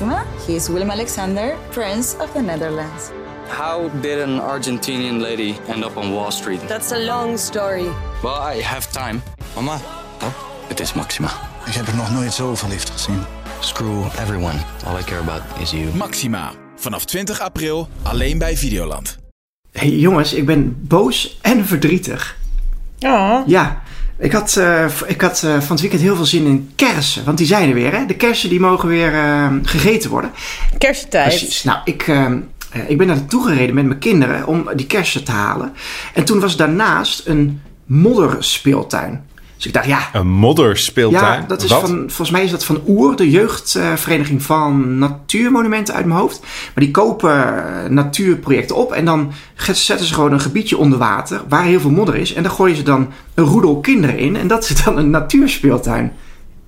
Maxima. He is Willem Alexander, Prince of the Netherlands. How did an Argentinian lady end up on Wall Street? That's a long story. Well, I have time. Mama, Oh, het is Maxima. ik heb er nog nooit zo verliefd gezien. Screw everyone. All I care about is you. Maxima. Vanaf 20 april alleen bij Videoland. Hey jongens, ik ben boos en verdrietig. Oh. Ja, ik had, eh, ik had eh, van het weekend heel veel zin in kersen. Want die zijn er weer, hè? De kersen die mogen weer eh, gegeten worden. Kerstentijd. Precies. Nou, ik, eh, eh, ik ben daar naartoe gereden met mijn kinderen om die kersen te halen. En toen was daarnaast een modderspeeltuin. Dus ik dacht, ja, Een modderspeeltuin? ja, dat is Wat? van, volgens mij is dat van Oer, de jeugdvereniging van natuurmonumenten uit mijn hoofd. Maar die kopen eh, natuurprojecten op en dan zetten ze gewoon een gebiedje onder water waar heel veel modder is. En daar gooien ze dan een roedel kinderen in en dat is dan een natuurspeeltuin.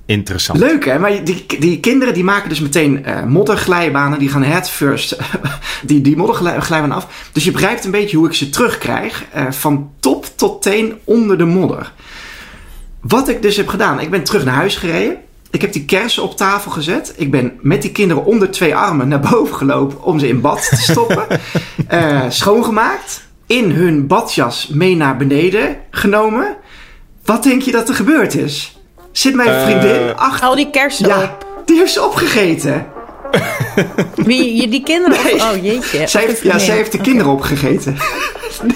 Interessant. Leuk hè, maar die, die kinderen die maken dus meteen eh, modderglijbanen. Die gaan head first die, die modderglijbanen af. Dus je begrijpt een beetje hoe ik ze terugkrijg. eh, van top tot teen onder de modder. Wat ik dus heb gedaan, ik ben terug naar huis gereden. Ik heb die kersen op tafel gezet. Ik ben met die kinderen onder twee armen naar boven gelopen om ze in bad te stoppen. Eh, schoongemaakt. In hun badjas mee naar beneden genomen. Wat denk je dat er gebeurd is? Zit mijn Eh, vriendin achter... Al die kersen Ja, op. die heeft ze opgegeten. Wie, je- die kinderen? op- Nee. Oh jeetje. Zij heeft, ja, zij heeft de kinderen opgegeten.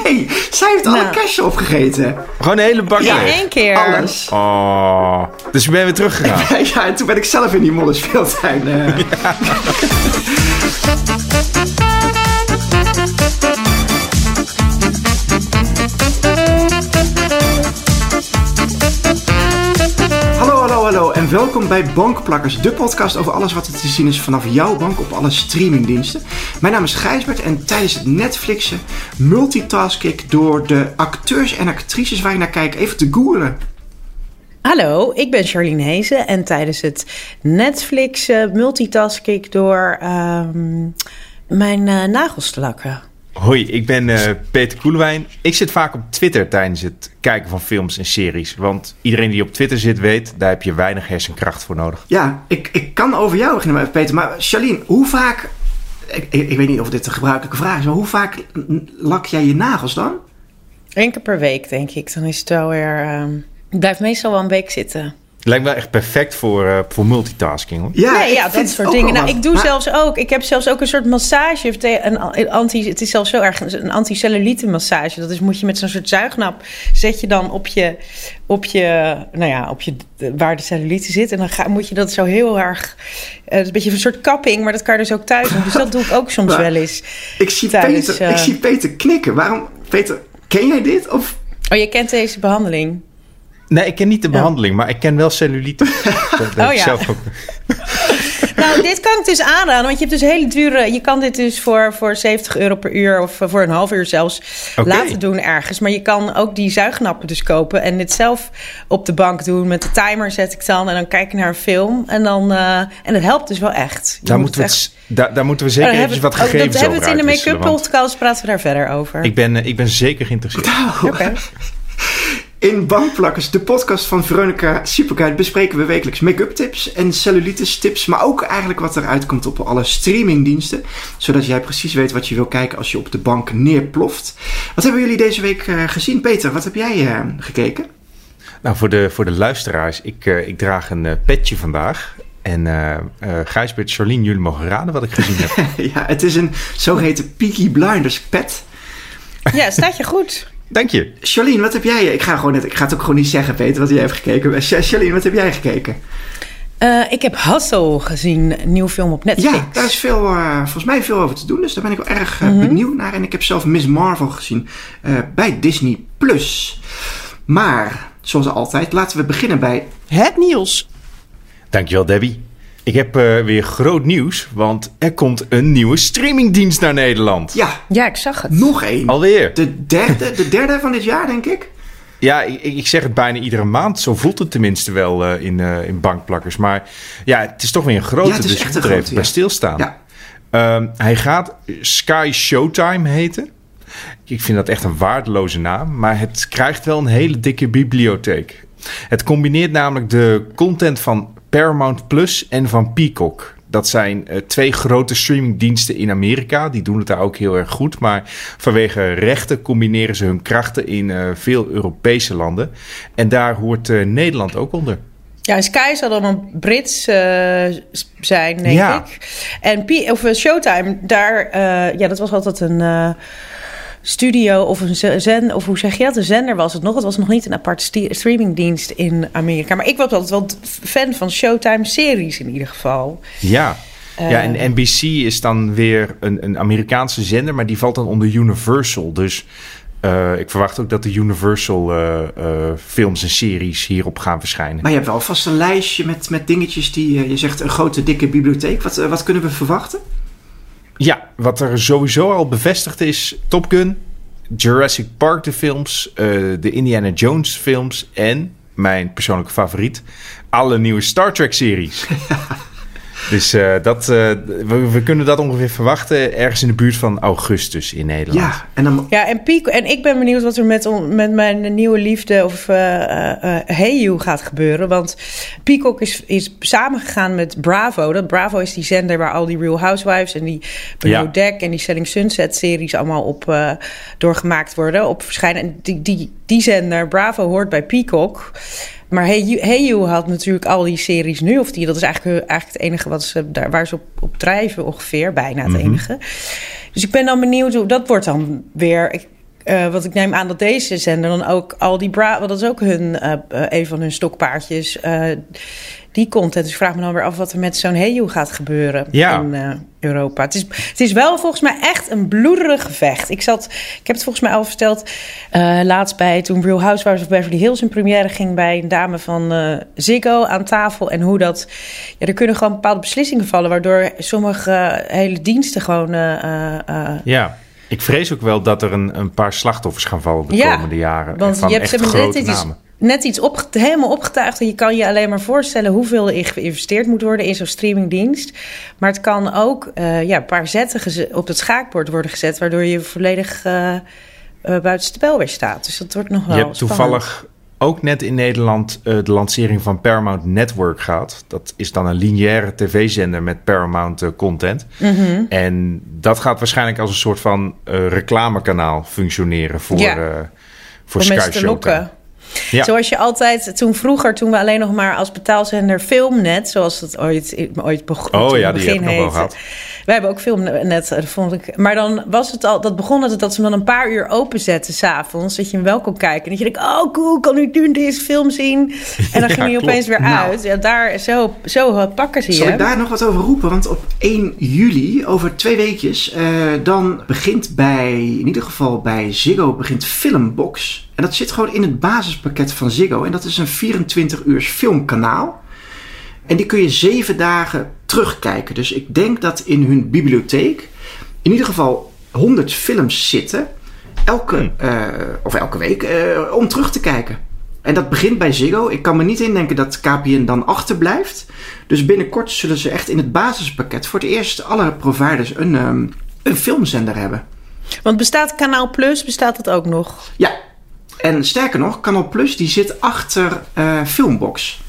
Nee, zij heeft alle Nou. kersen opgegeten. Gewoon een hele bak Ja, leeg. één keer. Alles. Oh. Dus je bent weer teruggegaan. Ja, en toen ben ik zelf in die modderspeeltuin. eh Hallo, en welkom bij Bankplakkers, de podcast over alles wat er te zien is vanaf jouw bank op alle streamingdiensten. Mijn naam is Gijsbert en tijdens het Netflixen multitask ik door de acteurs en actrices waar je naar kijkt even te googlen. Hallo, ik ben Charlene Hezen en tijdens het Netflix eh, multitask ik door ehm, mijn eh, nagels te lakken. Hoi, ik ben eh, Peter Koelewijn. Ik zit vaak op Twitter tijdens het kijken van films en series. Want iedereen die op Twitter zit weet, daar heb je weinig hersenkracht voor nodig. Ja, ik, ik kan over jou beginnen, Peter. Maar Charlene, hoe vaak... Ik, ik, ik weet niet of dit een gebruikelijke vraag is, maar hoe vaak lak jij je nagels dan? Eén keer per week, denk ik. Dan is het wel weer... ehm, ik blijf meestal wel een week zitten. Lijkt me echt perfect voor, eh, voor multitasking hoor. Ja, nee, ja, vind dat het soort dingen. Nou, ik doe Maar- zelfs ook. Ik heb zelfs ook een soort massage. Een, anti, het is zelfs zo erg. Een anticellulite massage. Dat is moet je met zo'n soort zuignap. Zet je dan op je. Op je. Nou ja, op je. Waar de cellulite zit. En dan ga, moet je dat zo heel erg. eh, het is een beetje een soort kapping. Maar dat kan je dus ook thuis doen. Dus dat doe ik ook soms Maar wel eens. Ik zie, Tijdens, Peter, eh, ik zie Peter knikken. Waarom? Peter, ken jij dit? Of... Oh, je kent deze behandeling. Nee, ik ken niet de behandeling, maar ik ken wel cellulite. Dat Oh ik ja. zelf ook. Nou, dit kan ik dus aanraden. Want je hebt dus hele dure... Je kan dit dus voor, voor 70 euro per uur... of voor een half uur zelfs laten doen ergens. Maar je kan ook die zuignappen dus kopen... en dit zelf op de bank doen. Met de timer zet ik dan... en dan kijk ik naar een film. En, dan, eh, en het helpt dus wel echt. Je Daar moet moeten, we daar, daar moeten we zeker Oh, eventjes hebben wat we- oh, gegevens Dat hebben we over het in de make-up podcast. praten we daar verder over. Ik ben, eh, ik ben zeker geïnteresseerd. Oké. In Bankplakkers, de podcast van Veronica Superguide, bespreken we wekelijks make-up tips en cellulitis tips. Maar ook eigenlijk wat eruit komt op alle streamingdiensten. Zodat jij precies weet wat je wil kijken als je op de bank neerploft. Wat hebben jullie deze week eh, gezien? Peter, wat heb jij eh, gekeken? Nou, voor de, voor de luisteraars, ik, eh, ik draag een eh, petje vandaag. En eh eh Gijsbert, Charlene, jullie mogen raden wat ik gezien heb. ja, het is een zogeheten Peaky Blinders pet. Ja, staat je goed. Dank je. Charlene, wat heb jij? Ik ga, gewoon net, ik ga het ook gewoon niet zeggen, Peter, wat jij hebt gekeken. Ch- Charlene, wat heb jij gekeken? Eh, ik heb Hustle gezien. Een nieuw film op Netflix. Ja, daar is veel, eh, volgens mij veel over te doen. Dus daar ben ik wel erg eh, Mhm. benieuwd naar. En ik heb zelf Miss Marvel gezien eh, bij Disney+. Plus. Maar, zoals altijd, laten we beginnen bij... Het nieuws. Dankjewel, Debbie. Ik heb eh, weer groot nieuws, want er komt een nieuwe streamingdienst naar Nederland. Ja, Ja, ik zag het. nog één. Alweer. De derde, de derde van dit jaar, denk ik. Ja, ik, ik zeg het bijna iedere maand. Zo voelt het tenminste wel eh, in, eh, in bankplakkers. Maar ja, het is toch weer een grote, Ja, het is dus echt een grote, bij ja. stilstaan. Ja. Ehm, hij gaat Sky Showtime heten. Ik vind dat echt een waardeloze naam, maar het krijgt wel een hele dikke bibliotheek. Het combineert namelijk de content van Paramount Plus en van Peacock. Dat zijn eh, twee grote streamingdiensten in Amerika. Die doen het daar ook heel erg goed. Maar vanwege rechten combineren ze hun krachten in eh, veel Europese landen. En daar hoort eh, Nederland ook onder. Ja, Sky zal dan een Brits zijn, denk Ja. ik. En P of Showtime, daar, ja, dat was altijd een studio of een zender, of hoe zeg je dat? Een zender was het nog. Het was nog niet een apart streamingdienst in Amerika. Maar ik was altijd wel fan van Showtime-series in ieder geval. Ja. ja, Eh. en NBC is dan weer een, een Amerikaanse zender, maar die valt dan onder Universal. Dus eh, ik verwacht ook dat de Universal eh, eh, films en series hierop gaan verschijnen. Maar je hebt wel vast een lijstje met, met dingetjes die je zegt een grote dikke bibliotheek. Wat, wat kunnen we verwachten? Ja, wat er sowieso al bevestigd is: Top Gun, Jurassic Park, de films, eh, de Indiana Jones films en mijn persoonlijke favoriet, alle nieuwe Star Trek-series. Dus eh, dat, eh, we, we kunnen dat ongeveer verwachten ergens in de buurt van augustus in Nederland. Ja, en dan Ja, en, Pico, en ik ben benieuwd wat er met, on- met mijn nieuwe liefde of eh eh, eh, Hey You gaat gebeuren. Want Peacock is, is samengegaan met Bravo. Dat Bravo is die zender waar al die Real Housewives en die Below Ja. Deck en die Selling Sunset series allemaal op eh, doorgemaakt worden, op verschijnen. En die, die, die zender, Bravo, hoort bij Peacock. Maar Hey hey you had natuurlijk al die series nu, of die, dat is eigenlijk, eigenlijk het enige wat ze, daar, waar ze op, op drijven ongeveer, bijna het enige. Dus ik ben dan benieuwd hoe dat wordt dan weer. Ik, eh, wat ik neem aan dat deze zender dan ook al die Bra, want dat is ook hun, eh, eh, een van hun stokpaardjes, die content. Dus ik vraag me dan weer af wat er met zo'n Heyu gaat gebeuren Ja. in Europa. Het is, het is wel volgens mij echt een bloederig gevecht. Ik, zat, ik heb het volgens mij al verteld laatst bij toen Real Housewives of Beverly Hills in première ging bij een dame van Ziggo aan tafel. En hoe dat, ja, er kunnen gewoon bepaalde beslissingen vallen waardoor sommige hele diensten gewoon Ja. Ik vrees ook wel dat er een, een paar slachtoffers gaan vallen de Ja, komende jaren. Want van je hebt echt grote net iets, net iets op, helemaal opgetuigd. En je kan je alleen maar voorstellen hoeveel er geïnvesteerd moet worden in zo'n streamingdienst. Maar het kan ook eh, ja, een paar zetten op het schaakbord worden gezet, waardoor je volledig eh, buiten spel weer staat. Dus dat wordt nog wel. Je hebt toevallig ook net in Nederland eh, de lancering van Paramount Network gehad. Dat is dan een lineaire tv-zender met Paramount eh, content. Mhm. En dat gaat waarschijnlijk als een soort van eh, reclamekanaal functioneren voor, Ja. voor om Sky Showtime. Ja. Zoals je altijd, toen vroeger, toen we alleen nog maar als betaalzender Filmnet, zoals het ooit, ooit begon. Oh ja, die heb ik nog wel gehad. Wij hebben ook Filmnet, dat vond ik. Maar dan was het al, dat begon het dat ze hem dan een paar uur openzetten s'avonds, dat je hem wel kon kijken. En dat je denkt, oh cool, kan ik nu deze film zien? En dan Ja, ging hij klopt. opeens weer Nou. uit. Ja, daar, zo, zo pakken ze Zal je. ik daar nog wat over roepen? Want op 1 juli, over twee weekjes, eh, dan begint bij, in ieder geval bij Ziggo, begint Filmbox. En dat zit gewoon in het basispakket van Ziggo. En dat is een 24 uurs filmkanaal. En die kun je zeven dagen terugkijken. Dus ik denk dat in hun bibliotheek in ieder geval 100 films zitten. Elke, eh, of elke week, eh, om terug te kijken. En dat begint bij Ziggo. Ik kan me niet indenken dat KPN dan achterblijft. Dus binnenkort zullen ze echt in het basispakket voor het eerst alle providers een, ehm, een filmzender hebben. Want bestaat Kanaal Plus, bestaat dat ook nog? Ja, en sterker nog, Canal Plus die zit achter eh, Filmbox.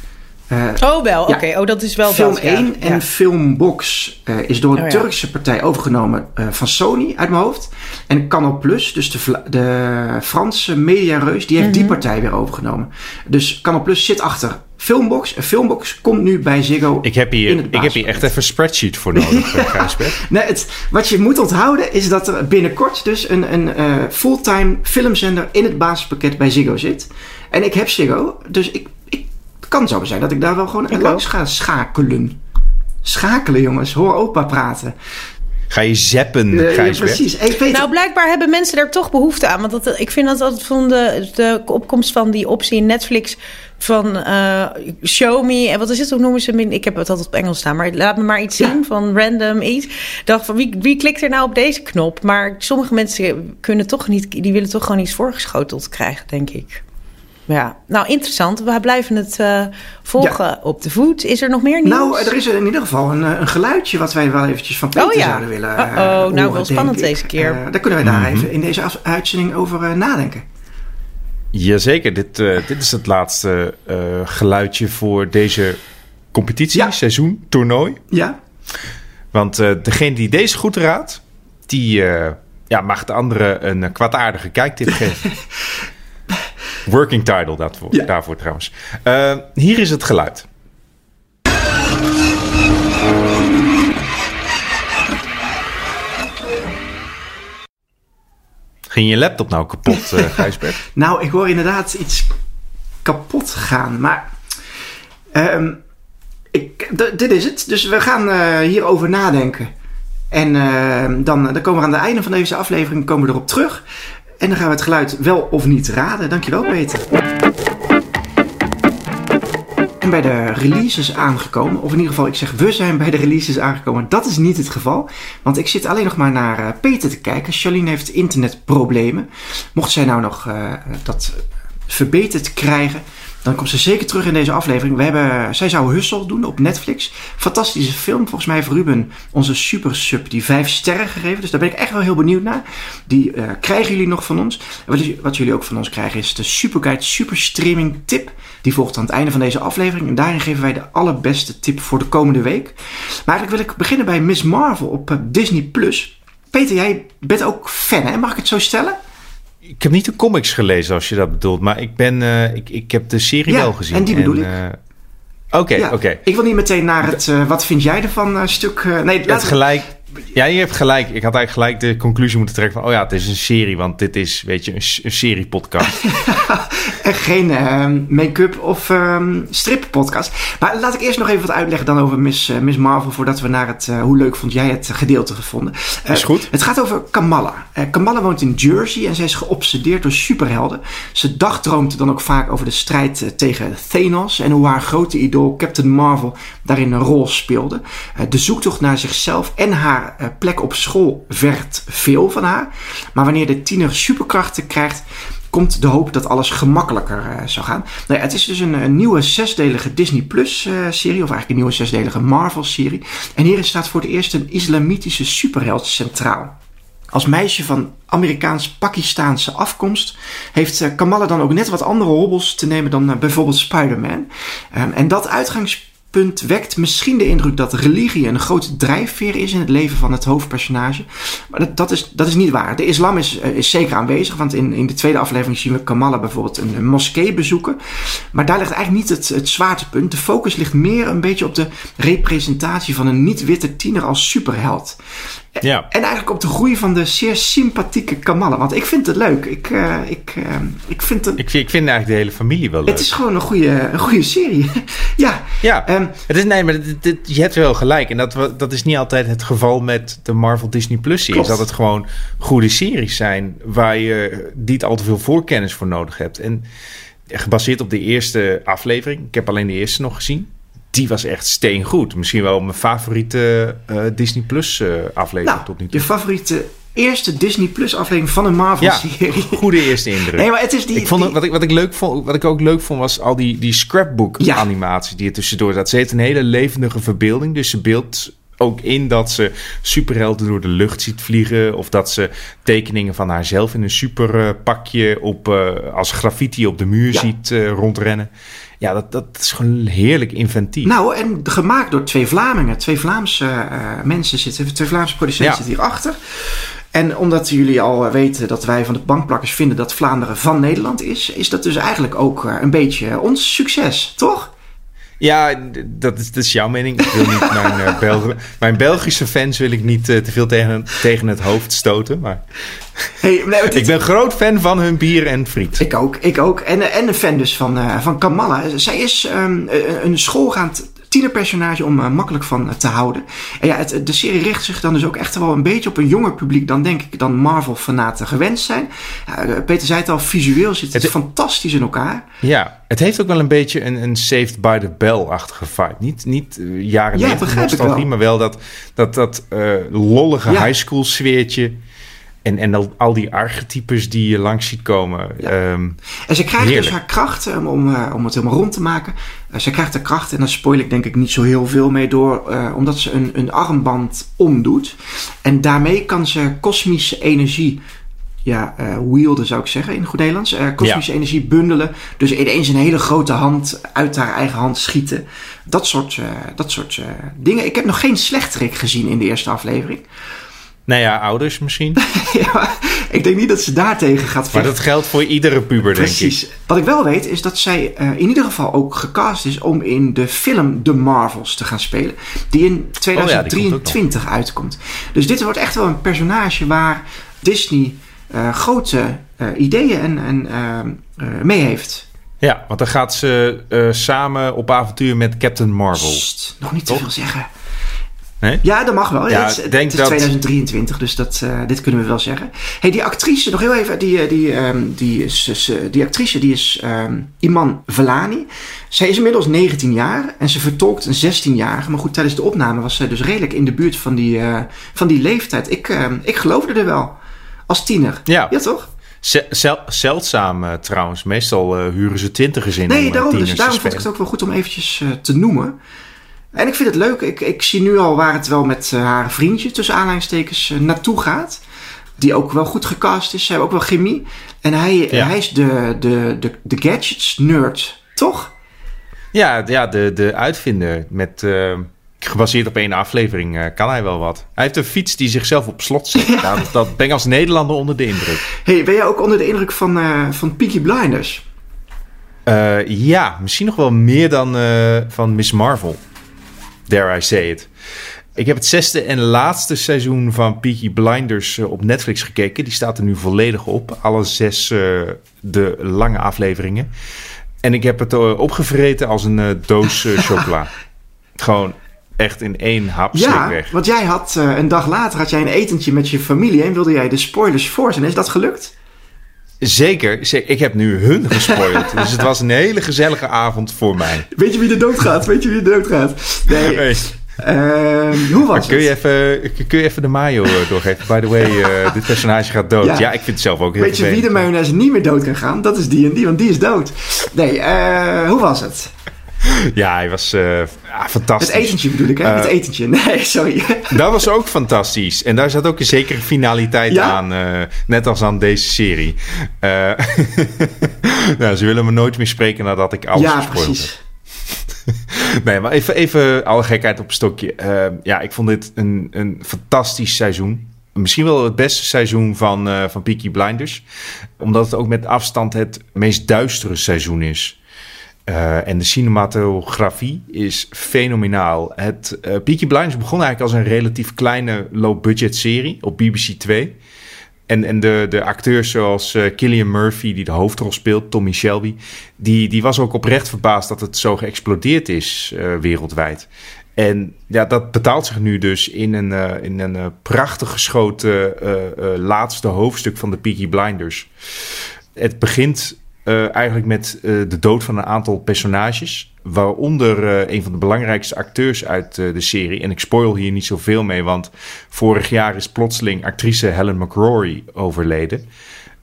Eh, Oh wel, Ja. oké. Oh, dat is wel Film dat, ja. 1 en Ja. Filmbox eh, is door een Oh. Turkse partij overgenomen van Sony uit mijn hoofd. En Canal Plus, dus de, de Franse mediareus, die heeft Mhm. die partij weer overgenomen. Dus Canal Plus zit achter Filmbox. En Filmbox komt nu bij Ziggo Ik heb, in hier, het ik heb hier echt even een spreadsheet voor nodig, eh, Gijsbert. Nee, het, wat je moet onthouden is dat er binnenkort dus een, een eh, fulltime filmzender in het basispakket bij Ziggo zit. En ik heb Ziggo, dus ik, ik, het kan zo zijn dat ik daar wel gewoon Ik langs ga schakelen. Schakelen jongens, hoor opa praten. Ga je zappen, ja, Gijsbert? precies. Hey, Peter, Nou, blijkbaar hebben mensen daar toch behoefte aan. Want dat, ik vind dat altijd van de, de opkomst van die optie in Netflix van eh, Show Me. En wat is het? Hoe noemen ze hem? Ik heb het altijd op Engels staan. Maar laat me maar iets Ja. zien van random iets. Dacht van wie, wie klikt er nou op deze knop? Maar sommige mensen kunnen toch niet, die willen toch gewoon iets voorgeschoteld krijgen, denk ik. Ja, nou interessant. We blijven het eh, volgen op de voet. Is er nog meer nieuws? nou, er is in ieder geval een, eh, een geluidje wat wij wel eventjes van Peter Oh ja. zouden willen eh, Uh-oh, nou, horen, wel spannend deze keer. Daar kunnen wij daar even in deze uitzending over eh, nadenken. Jazeker, dit, eh, dit is het laatste eh, geluidje voor deze competitie, Ja. seizoen, toernooi. Ja, Want uh, degene die deze goed raadt, die ja, mag de andere een kwaadaardige kijktip geven. Working title daarvoor, ja. daarvoor trouwens. Hier is het geluid. Ging je laptop nou kapot, uh, Gijsbert? nou, ik hoor inderdaad iets kapot gaan. Maar um, ik, dit is het. Dus we gaan uh, hierover nadenken. En uh, dan, dan komen we aan het einde van deze aflevering komen we erop terug. En dan gaan we het geluid wel of niet raden. Dankjewel, Peter. Bij de releases aangekomen, of in ieder geval, ik zeg we zijn bij de releases aangekomen. Dat is niet het geval, want ik zit alleen nog maar naar uh, Peter te kijken. Charlene heeft internetproblemen. Mocht zij nou nog uh, dat verbeterd krijgen, dan komt ze zeker terug in deze aflevering. We hebben, zij zou Hustle doen op Netflix. Fantastische film. Volgens mij heeft Ruben onze super sub die vijf sterren gegeven. Dus daar ben ik echt wel heel benieuwd naar. Die uh, krijgen jullie nog van ons. Wat, wat, jullie ook van ons krijgen is de Superguide Super Streaming Tip. Die volgt aan het einde van deze aflevering. En daarin geven wij de allerbeste tip voor de komende week. Maar eigenlijk wil ik beginnen bij Miss Marvel op uh, Disney+. Plus. Peter, jij bent ook fan, hè? Mag ik het zo stellen? Ik heb niet de comics gelezen als je dat bedoelt, maar ik, ben, uh, ik, ik heb de serie ja, wel gezien. En die bedoel en, ik. Oké, uh, oké. Okay, okay. Ik wil niet meteen naar het. Uh, wat vind jij ervan stuk. nee, het gelijk. Ja, je hebt gelijk. Ik had eigenlijk gelijk de conclusie moeten trekken van... oh ja, het is een serie, want dit is, weet je, een, een serie-podcast. en geen uh, make-up of um, strip-podcast. Maar laat ik eerst nog even wat uitleggen dan over Miss, uh, Miss Marvel... voordat we naar het... Uh, hoe leuk vond jij het gedeelte gevonden? is goed. Het gaat over Kamala. Kamala woont in Jersey en zij is geobsedeerd door superhelden. Ze dagdroomt dan ook vaak over de strijd tegen Thanos... en hoe haar grote idool Captain Marvel daarin een rol speelde. de zoektocht naar zichzelf en haar plek op school vergt veel van haar. Maar wanneer de tiener superkrachten krijgt, komt de hoop dat alles gemakkelijker uh, zou gaan. Nou het is dus een, nieuwe zesdelige Disney Plus uh, serie, of eigenlijk een nieuwe zesdelige Marvel serie. En hierin staat voor het eerst een islamitische superheld centraal. Als meisje van Amerikaans-Pakistaanse afkomst heeft Kamala dan ook net wat andere hobbels te nemen dan bijvoorbeeld Spider-Man. Um, en dat uitgangspunt punt wekt misschien de indruk dat religie een grote drijfveer is in het leven van het hoofdpersonage. Maar dat, dat, is, dat is niet waar. De islam is, is zeker aanwezig, want in, in de tweede aflevering zien we Kamala bijvoorbeeld een, een moskee bezoeken. Maar daar ligt eigenlijk niet het, het zwaartepunt. De focus ligt meer een beetje op de representatie van een niet-witte tiener als superheld. Ja. En eigenlijk op de groei van de zeer sympathieke Kamala. Want ik vind het leuk. Ik, uh, ik, uh, ik, vind het, ik, vind, ik vind eigenlijk de hele familie wel leuk. Het is gewoon een goede, een goede serie. ja. ja um, het is, nee, maar dit, dit, je hebt wel gelijk. En dat, dat is niet altijd het geval met de Marvel Disney Plus series. Dat het gewoon goede series zijn waar je niet al te veel voorkennis voor nodig hebt. En gebaseerd op de eerste aflevering. Ik heb alleen de eerste nog gezien die was echt steengoed. Misschien wel mijn favoriete uh, Disney Plus uh, aflevering nou, tot nu toe. Je favoriete eerste Disney Plus aflevering van een Marvel serie. Ja, goede eerste indruk. Nee, maar het is die, ik vond die... wat ik wat ik leuk vond, wat ik ook leuk vond was al die die scrapbook ja. animatie die er tussendoor zat. Ze heeft een hele levendige verbeelding, dus ze beeldt ook in dat ze superhelden door de lucht ziet vliegen. Of dat ze tekeningen van haarzelf in een superpakje op, uh, als graffiti op de muur ja. ziet uh, rondrennen. Ja, dat, dat is gewoon heerlijk inventief. Nou, en gemaakt door twee Vlamingen. Twee Vlaamse uh, mensen zitten, twee Vlaamse producenten ja. zitten hierachter. En omdat jullie al weten dat wij van de bankplakkers vinden dat Vlaanderen van Nederland is, is dat dus eigenlijk ook een beetje ons succes, toch? Ja, dat is, dat is jouw mening. Ik wil niet mijn, uh, Belg mijn Belgische fans wil ik niet uh, te veel tegen, tegen het hoofd stoten. Maar hey, nee, dit... ik ben groot fan van hun bier en friet. Ik ook, ik ook. En, en een fan dus van, uh, van Kamala. Zij is um, een schoolgaand tienerpersonage om uh, makkelijk van uh, te houden. En ja, het, de serie richt zich dan dus ook echt wel een beetje op een jonger publiek dan denk ik dan Marvel-fanaten gewend zijn. Uh, Peter zei het al, visueel zit het, het fantastisch in elkaar. Ja, het heeft ook wel een beetje een, een Saved by the Bell-achtige vibe. Niet, niet jaren ja, 90 nostalgie, maar wel dat, dat, dat lollige ja. high school sfeertje. En, en al, al die archetypes die je langs ziet komen. Ja. Um, en ze krijgt heerlijk. dus haar kracht, um, om, uh, om het helemaal rond te maken. Uh, ze krijgt de kracht, en daar spoil ik denk ik niet zo heel veel mee door, uh, omdat ze een, een armband omdoet. En daarmee kan ze kosmische energie ja, uh, wielden zou ik zeggen in goed Nederlands. Uh, kosmische energie bundelen. Dus ineens een hele grote hand uit haar eigen hand schieten. Dat soort, uh, dat soort dingen. Ik heb nog geen slechterik gezien in de eerste aflevering. Nou ja, ouders misschien. ja, ik denk niet dat ze daartegen gaat vechten. Maar dat geldt voor iedere puber, Precies. denk ik. Wat ik wel weet, is dat zij in ieder geval ook gecast is om in de film The Marvels te gaan spelen. Die in 2023 oh ja, die uitkomt. Dus dit wordt echt wel een personage waar Disney uh, grote uh, ideeën en, en mee heeft. Ja, want dan gaat ze samen op avontuur met Captain Marvel. Sst, nog niet te veel zeggen. Nee? Ja, dat mag wel. Ja, het, het, denk is dat... 2023, dus dat, uh, dit kunnen we wel zeggen. hey, die actrice, nog heel even, die, die, um, die, is, die actrice die is um, Iman Velani. Zij is inmiddels 19 jaar en ze vertolkt een 16-jarige. Maar goed, tijdens de opname was zij dus redelijk in de buurt van die, uh, van die leeftijd. Ik, uh, ik geloofde er wel. Als tiener. Ja. Ja, toch? Zel zeldzaam uh, trouwens. Meestal uh, huren ze twintigers in. Nee, om, daarom, dus daarom vond ik het ook wel goed om eventjes uh, te noemen. En ik vind het leuk. Ik, ik zie nu al waar het wel met haar vriendje tussen aanleidingstekens naartoe gaat. Die ook wel goed gecast is. Ze hebben ook wel chemie. En hij, ja. hij is de, de, de, de gadgets nerd, toch? Ja, ja de, de uitvinder met gebaseerd op één aflevering uh, kan hij wel wat. Hij heeft een fiets die zichzelf op slot zet. ja. dat, dat ben ik als Nederlander onder de indruk. Hey, ben jij ook onder de indruk van, uh, van Peaky Blinders? Ja, misschien nog wel meer dan van Miss Marvel. Dare I say it. Ik heb het zesde en laatste seizoen van Peaky Blinders op Netflix gekeken. Die staat er nu volledig op. Alle zes de lange afleveringen. En ik heb het opgevreten als een doos chocola. Gewoon echt in één hap ja, weg. want jij had een dag later had jij een etentje met je familie en wilde jij de spoilers voor zijn. Is dat gelukt? Zeker, zeker. Ik heb nu hun gespoild. dus het was een hele gezellige avond voor mij. Weet je wie er doodgaat? Weet je wie er doodgaat? Nee. nee. Uh, hoe was kun het? Je even, kun je even de mayo doorgeven? By the way, uh, dit personage gaat dood. Ja. ja. ik vind het zelf ook heel Weet je wie de mayonaise niet meer dood kan gaan? Dat is die en die, want die is dood. Nee, uh, hoe was het? Ja, hij was uh, ja, fantastisch. Het etentje bedoel ik, hè? Uh, het etentje. Nee, sorry. Dat was ook fantastisch. En daar zat ook een zekere finaliteit ja? aan. Uh, net als aan deze serie. nou, ze willen me nooit meer spreken nadat ik alles ja, precies. heb. nee, maar even, even alle gekheid op een stokje. ja, ik vond dit een, een fantastisch seizoen. Misschien wel het beste seizoen van, van Peaky Blinders. Omdat het ook met afstand het meest duistere seizoen is. Uh, en de cinematografie is fenomenaal. Het uh, Peaky Blinders begon eigenlijk als een relatief kleine low-budget serie op BBC 2. En, en de, de acteurs zoals Killian Murphy, die de hoofdrol speelt, Tommy Shelby... die, die was ook oprecht verbaasd dat het zo geëxplodeerd is wereldwijd. En ja, dat betaalt zich nu dus in een, in een prachtig geschoten laatste hoofdstuk van de Peaky Blinders. Het begint uh, eigenlijk met uh, de dood van een aantal personages. Waaronder uh, een van de belangrijkste acteurs uit de serie. En ik spoil hier niet zoveel mee, want vorig jaar is plotseling actrice Helen McRory overleden.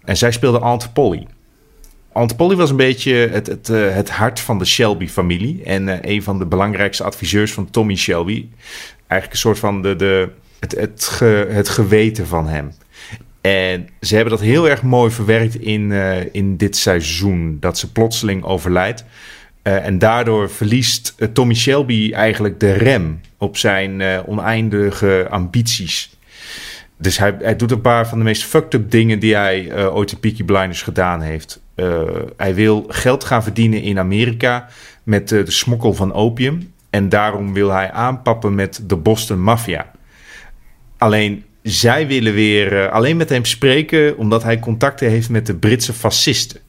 En zij speelde Aunt Polly. Aunt Polly was een beetje het, het, het hart van de Shelby-familie. En een van de belangrijkste adviseurs van Tommy Shelby. Eigenlijk een soort van de, de, het, het, het geweten van hem. En ze hebben dat heel erg mooi verwerkt in, uh, in dit seizoen. Dat ze plotseling overlijdt. Uh, en daardoor verliest uh, Tommy Shelby eigenlijk de rem op zijn oneindige ambities. Dus hij, hij doet een paar van de meest fucked up dingen die hij ooit in Peaky Blinders gedaan heeft. hij wil geld gaan verdienen in Amerika met de smokkel van opium. En daarom wil hij aanpappen met de Boston Mafia. Alleen zij willen weer uh, alleen met hem spreken omdat hij contacten heeft met de Britse fascisten.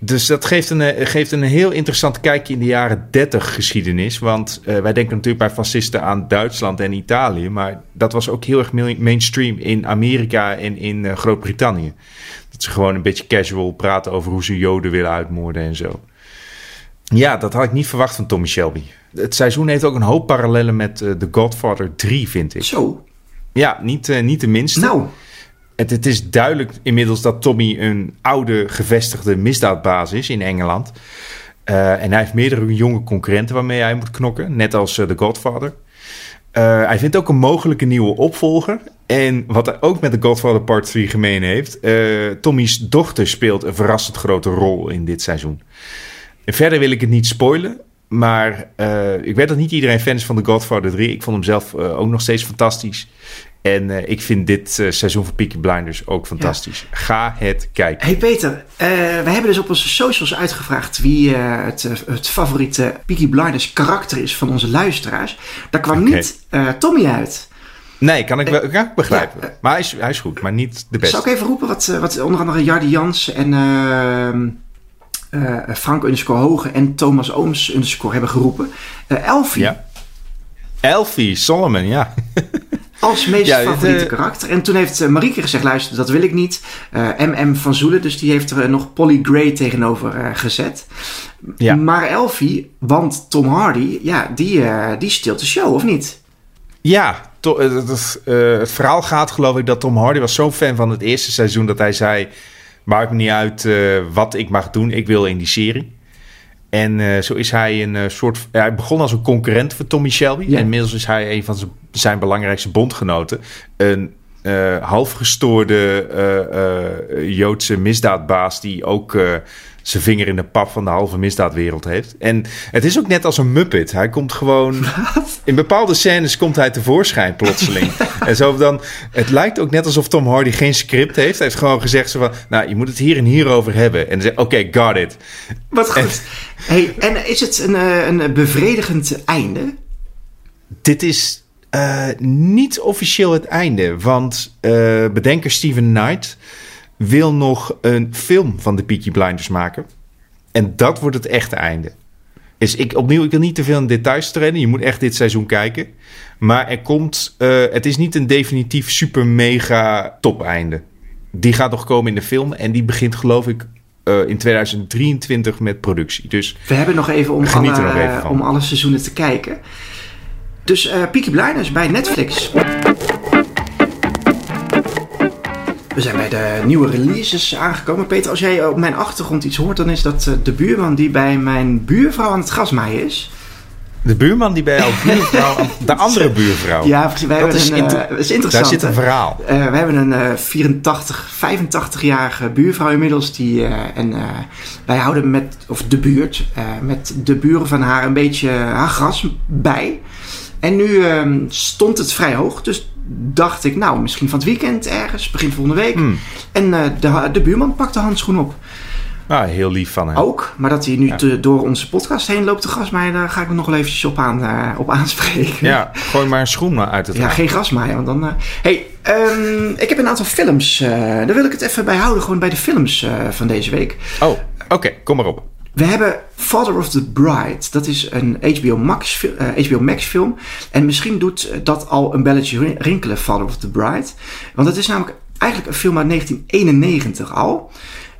Dus dat geeft een, uh, geeft een heel interessant kijkje in de jaren 30 geschiedenis. Want uh, wij denken natuurlijk bij fascisten aan Duitsland en Italië. Maar dat was ook heel erg mainstream in Amerika en in Groot-Brittannië. Dat ze gewoon een beetje casual praten over hoe ze Joden willen uitmoorden en zo. Ja, dat had ik niet verwacht van Tommy Shelby. Het seizoen heeft ook een hoop parallellen met The Godfather 3, vind ik. Zo. Ja, niet, uh, niet de minste. Nou. Het, het, is duidelijk inmiddels dat Tommy een oude gevestigde misdaadbaas is in Engeland. Uh, en hij heeft meerdere jonge concurrenten waarmee hij moet knokken, net als The Godfather. Eh, hij vindt ook een mogelijke nieuwe opvolger. En wat hij ook met The Godfather Part 3 gemeen heeft... eh, Tommy's dochter speelt een verrassend grote rol in dit seizoen. En verder wil ik het niet spoilen... Maar eh, ik weet dat niet iedereen fan is van The Godfather 3. Ik vond hem zelf eh, ook nog steeds fantastisch. En eh, ik vind dit eh, seizoen van Peaky Blinders ook fantastisch. Ga het kijken. Hey Peter, eh, we hebben dus op onze socials uitgevraagd wie het, het favoriete Peaky Blinders karakter is van onze luisteraars. Daar kwam niet Tommy uit. Nee, kan ik, wel, kan ik begrijpen. Ja, maar hij is, hij is goed, maar niet de beste. Zal ik even roepen wat, wat onder andere Jardi Jans en Frank underscore Hoge en Thomas Ooms underscore hebben geroepen. Elfie Ja. Elfie Solomon, ja. als meest Ja, favoriete eh, karakter. En toen heeft eh, Marieke gezegd, luister, dat wil ik niet. MM van Zoelen, dus die heeft er nog Polly Gray tegenover gezet. Ja. Maar Elfie, want Tom Hardy, ja, die, die stilt de show, of niet? Ja, to- eh, het verhaal gaat geloof ik dat Tom Hardy was zo'n fan van het eerste seizoen... dat hij zei, maakt me niet uit wat ik mag doen, ik wil in die serie. En eh, zo is hij een eh, soort... ja, hij begon als een concurrent voor Tommy Shelby. Ja. En inmiddels is hij een van zijn, belangrijkste bondgenoten. Een eh halfgestoorde eh, eh, Joodse misdaadbaas... die ook eh, zijn vinger in de pap van de halve misdaadwereld heeft. En het is ook net als een muppet. Hij komt gewoon... In bepaalde scènes komt hij tevoorschijn plotseling. en zo dan... Het lijkt ook net alsof Tom Hardy geen script heeft. Hij heeft gewoon gezegd zo van... Nou, je moet het hier en hier over hebben. En dan zegt oké, got it. Wat goed. Hey, en is het een, eh, een bevredigend einde? Dit is eh, niet officieel het einde. Want eh, bedenker Steven Knight wil nog een film van de Peaky Blinders maken. En dat wordt het echte einde. Dus ik, opnieuw, ik wil niet te veel in details treden. Je moet echt dit seizoen kijken. Maar er komt... eh, het is niet een definitief super mega top einde. Die gaat nog komen in de film. En die begint geloof ik in 2023 met productie. Dus We hebben nog even om, alle, nog even om alle seizoenen te kijken. Dus eh Peaky Blinders bij Netflix. We zijn bij de nieuwe releases aangekomen. Peter, als jij op mijn achtergrond iets hoort, dan is dat eh, de buurman die bij mijn buurvrouw aan het grasmaaien is. de buurman die bij jouw buurvrouw... de andere buurvrouw... Ja, precies. Wij Dat hebben is een, inter- eh, is Daar interessant. zit een verhaal. We hebben een eh 84, 85-jarige buurvrouw inmiddels. Die, en wij houden met, of de buurt, met de buren van haar een beetje haar gras bij. En nu ehm, stond het vrij hoog. Dus dacht ik, nou, misschien van het weekend ergens, begin volgende week. Hmm. En eh, de, de buurman pakt de handschoen op. Nou, heel lief van hem. Ook, maar dat hij nu te- door onze podcast heen loopt te grasmaaien, daar ga ik me nog wel eventjes op, aan, eh, op aanspreken. Ja, gooi maar een schoen uit het Ja, raam. geen grasmaaien, want dan... eh, hey, ehm, ik heb een aantal films. eh, daar wil ik het even bij houden, gewoon bij de films van deze week. Oh, oké, kom maar op. We hebben Father of the Bride. Dat is een HBO Max, fi- eh, HBO Max film. En misschien doet dat al een belletje rin- rinkelen, Father of the Bride. Want het is namelijk eigenlijk een film uit 1991 al.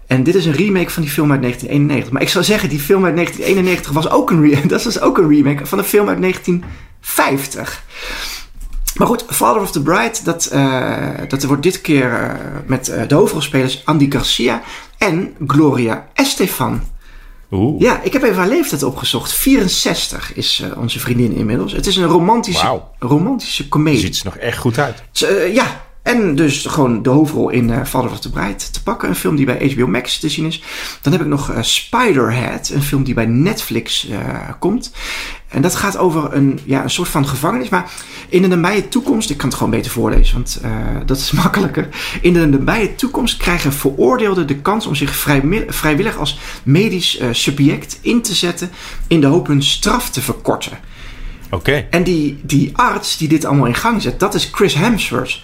En dit is een remake van die film uit 1991. Maar ik zou zeggen, die film uit 1991 was ook een, dat was ook een remake van een film uit 1950. Maar goed, Father of the Bride, dat, eh, dat wordt dit keer eh, met eh, de hoofdrolspelers Andy Garcia en Gloria Estefan. Oeh, Ja, ik heb even haar leeftijd opgezocht. 64 is eh, onze vriendin inmiddels. Het is een romantische, Wauw. romantische komedie. ziet er nog echt goed uit. Ze, eh, ja, en dus gewoon de hoofdrol in eh Father of the Bride te pakken. Een film die bij HBO Max te zien is. Dan heb ik nog eh, Spiderhead, een film die bij Netflix eh, komt. En dat gaat over een, ja, een soort van gevangenis. Maar in de nabije toekomst, ik kan het gewoon beter voorlezen, want dat is makkelijker. In de nabije toekomst krijgen veroordeelden de kans om zich vrijwillig als medisch subject in te zetten. in de hoop hun straf te verkorten. Oké. En die, die arts die dit allemaal in gang zet, dat is Chris Hemsworth.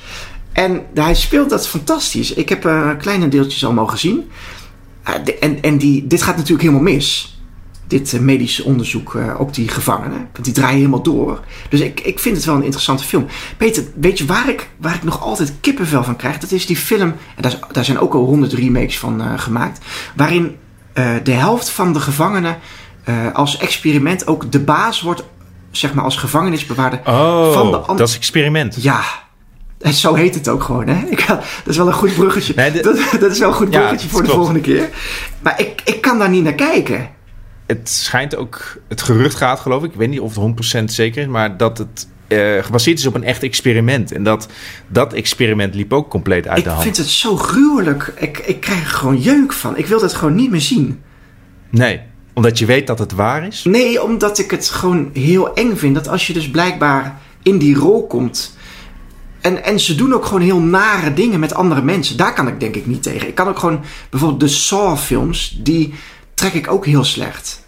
En hij speelt dat fantastisch. Ik heb eh, kleine deeltjes al mogen zien. Eh, de- en en die, dit gaat natuurlijk helemaal mis. Dit eh, medische onderzoek op die gevangenen. Want die draaien helemaal door. Dus ik, ik vind het wel een interessante film. Peter, weet je waar ik, waar ik nog altijd kippenvel van krijg? Dat is die film. En daar, zijn ook al honderd remakes van gemaakt. Waarin de helft van de gevangenen als experiment ook de baas wordt. Zeg maar als gevangenisbewaarder Oh, van de dat is experiment. ja, en zo heet het ook gewoon, hè? Ik, dat is wel een goed bruggetje. Nee, de- dat, dat is wel een goed bruggetje voor de klopt. volgende keer. Maar ik, ik kan daar niet naar kijken. Het schijnt ook, het gerucht gaat geloof ik, ik weet niet of het 100% zeker is, maar dat het eh, gebaseerd is op een echt experiment. En dat, dat experiment liep ook compleet uit Ik de hand. vind het zo gruwelijk. Ik, ik krijg er gewoon jeuk van. Ik wil dat gewoon niet meer zien. Nee, omdat je weet dat het waar is. Nee, omdat ik het gewoon heel eng vind. Dat als je dus blijkbaar in die rol komt. En, en ze doen ook gewoon heel nare dingen met andere mensen. Daar kan ik denk ik niet tegen. Ik kan ook gewoon bijvoorbeeld de Saw-films. Die trek ik ook heel slecht.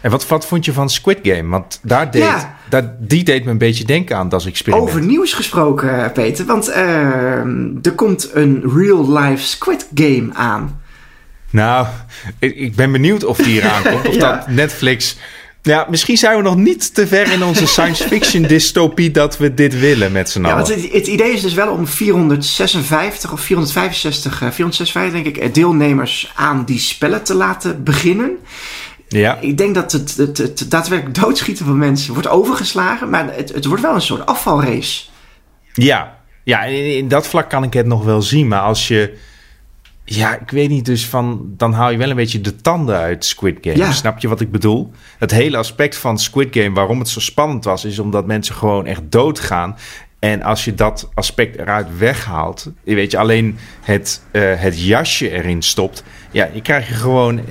En wat, wat vond je van Squid Game? Want daar deed, Ja. daar, die deed me een beetje denken aan dat experiment. Over nieuws gesproken, eh, Peter. Want eh, er komt een real-life Squid Game aan. Nou, ik, ik ben benieuwd of die eraan komt. Of Ja. dat Netflix... Ja, misschien zijn we nog niet te ver in onze science fiction dystopie dat we dit willen met z'n Ja, allen. want het, het idee is dus wel om 456 of 465, eh, 456 denk ik, eh, deelnemers aan die spellen te laten beginnen. Ja. Ik denk dat het, het, het daadwerkelijk doodschieten van mensen wordt overgeslagen, maar het, het wordt wel een soort afvalrace. Ja, ja in, in dat vlak kan ik het nog wel zien. Maar als je... Ja, ik weet niet, dus van... Dan haal je wel een beetje de tanden uit Squid Game. Ja. Snap je wat ik bedoel? Het hele aspect van Squid Game, waarom het zo spannend was... is omdat mensen gewoon echt doodgaan. En als je dat aspect eruit weghaalt... je weet je, alleen het, eh, het jasje erin stopt... ja, je krijg je gewoon eh,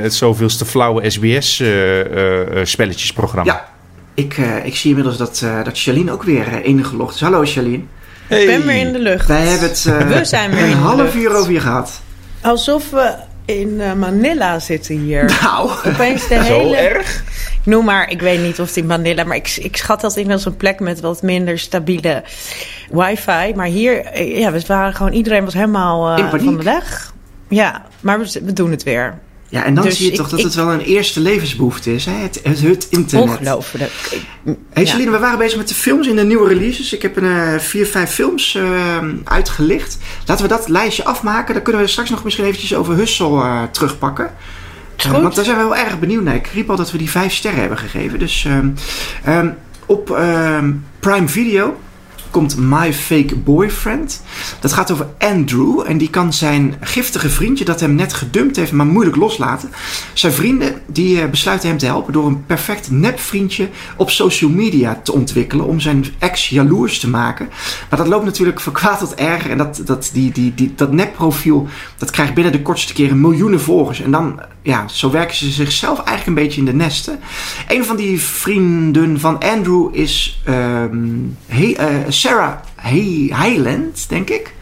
het zoveelste flauwe eh, SBS-spelletjesprogramma. Ja, ik, eh, ik zie inmiddels dat, eh dat Charlene ook weer eh, ingelogd is. Hallo Charlene. Ik ben weer in de lucht. Wij hebben het eh, We zijn weer een in de half lucht. uur over je gehad. Alsof we in eh, Manila zitten hier. Nou, Opeens de Zo hele... erg? Ik noem maar, ik weet niet of het in Manila, maar ik, ik schat dat in als een plek met wat minder stabiele wifi. Maar hier, eh, ja, we waren gewoon, iedereen was helemaal In eh, paniek. van de weg. Ja, maar we, we doen het weer. Ja, en dan Dus zie je ik- toch dat ik- het wel een eerste levensbehoefte is. Hè? Het, het, het internet. Ongelooflijk. Ik- Hey ja. Celine, we waren bezig met de films in de nieuwe releases. Ik heb een eh, vier, vijf films eh, uitgelicht. Laten we dat lijstje afmaken. Dan kunnen we straks nog misschien eventjes over Hustle eh, terugpakken. Eh, want daar zijn we wel erg benieuwd naar. Ik riep al dat we die vijf sterren hebben gegeven. Dus ehm, ehm, op ehm, Prime Video komt My Fake Boyfriend. Dat gaat over Andrew. En die kan zijn giftige vriendje dat hem net gedumpt heeft, maar moeilijk loslaten. Zijn vrienden die eh, besluiten hem te helpen door een perfect nepvriendje op social media te ontwikkelen. Om zijn ex jaloers te maken. Maar dat loopt natuurlijk van tot erger. En dat, dat, die, die, die, dat nepprofiel dat krijgt binnen de kortste keren miljoenen volgers. En dan, ja, zo werken ze zichzelf eigenlijk een beetje in de nesten. Een van die vrienden van Andrew is ehm, He- eh, Sarah He- Hyland, denk ik.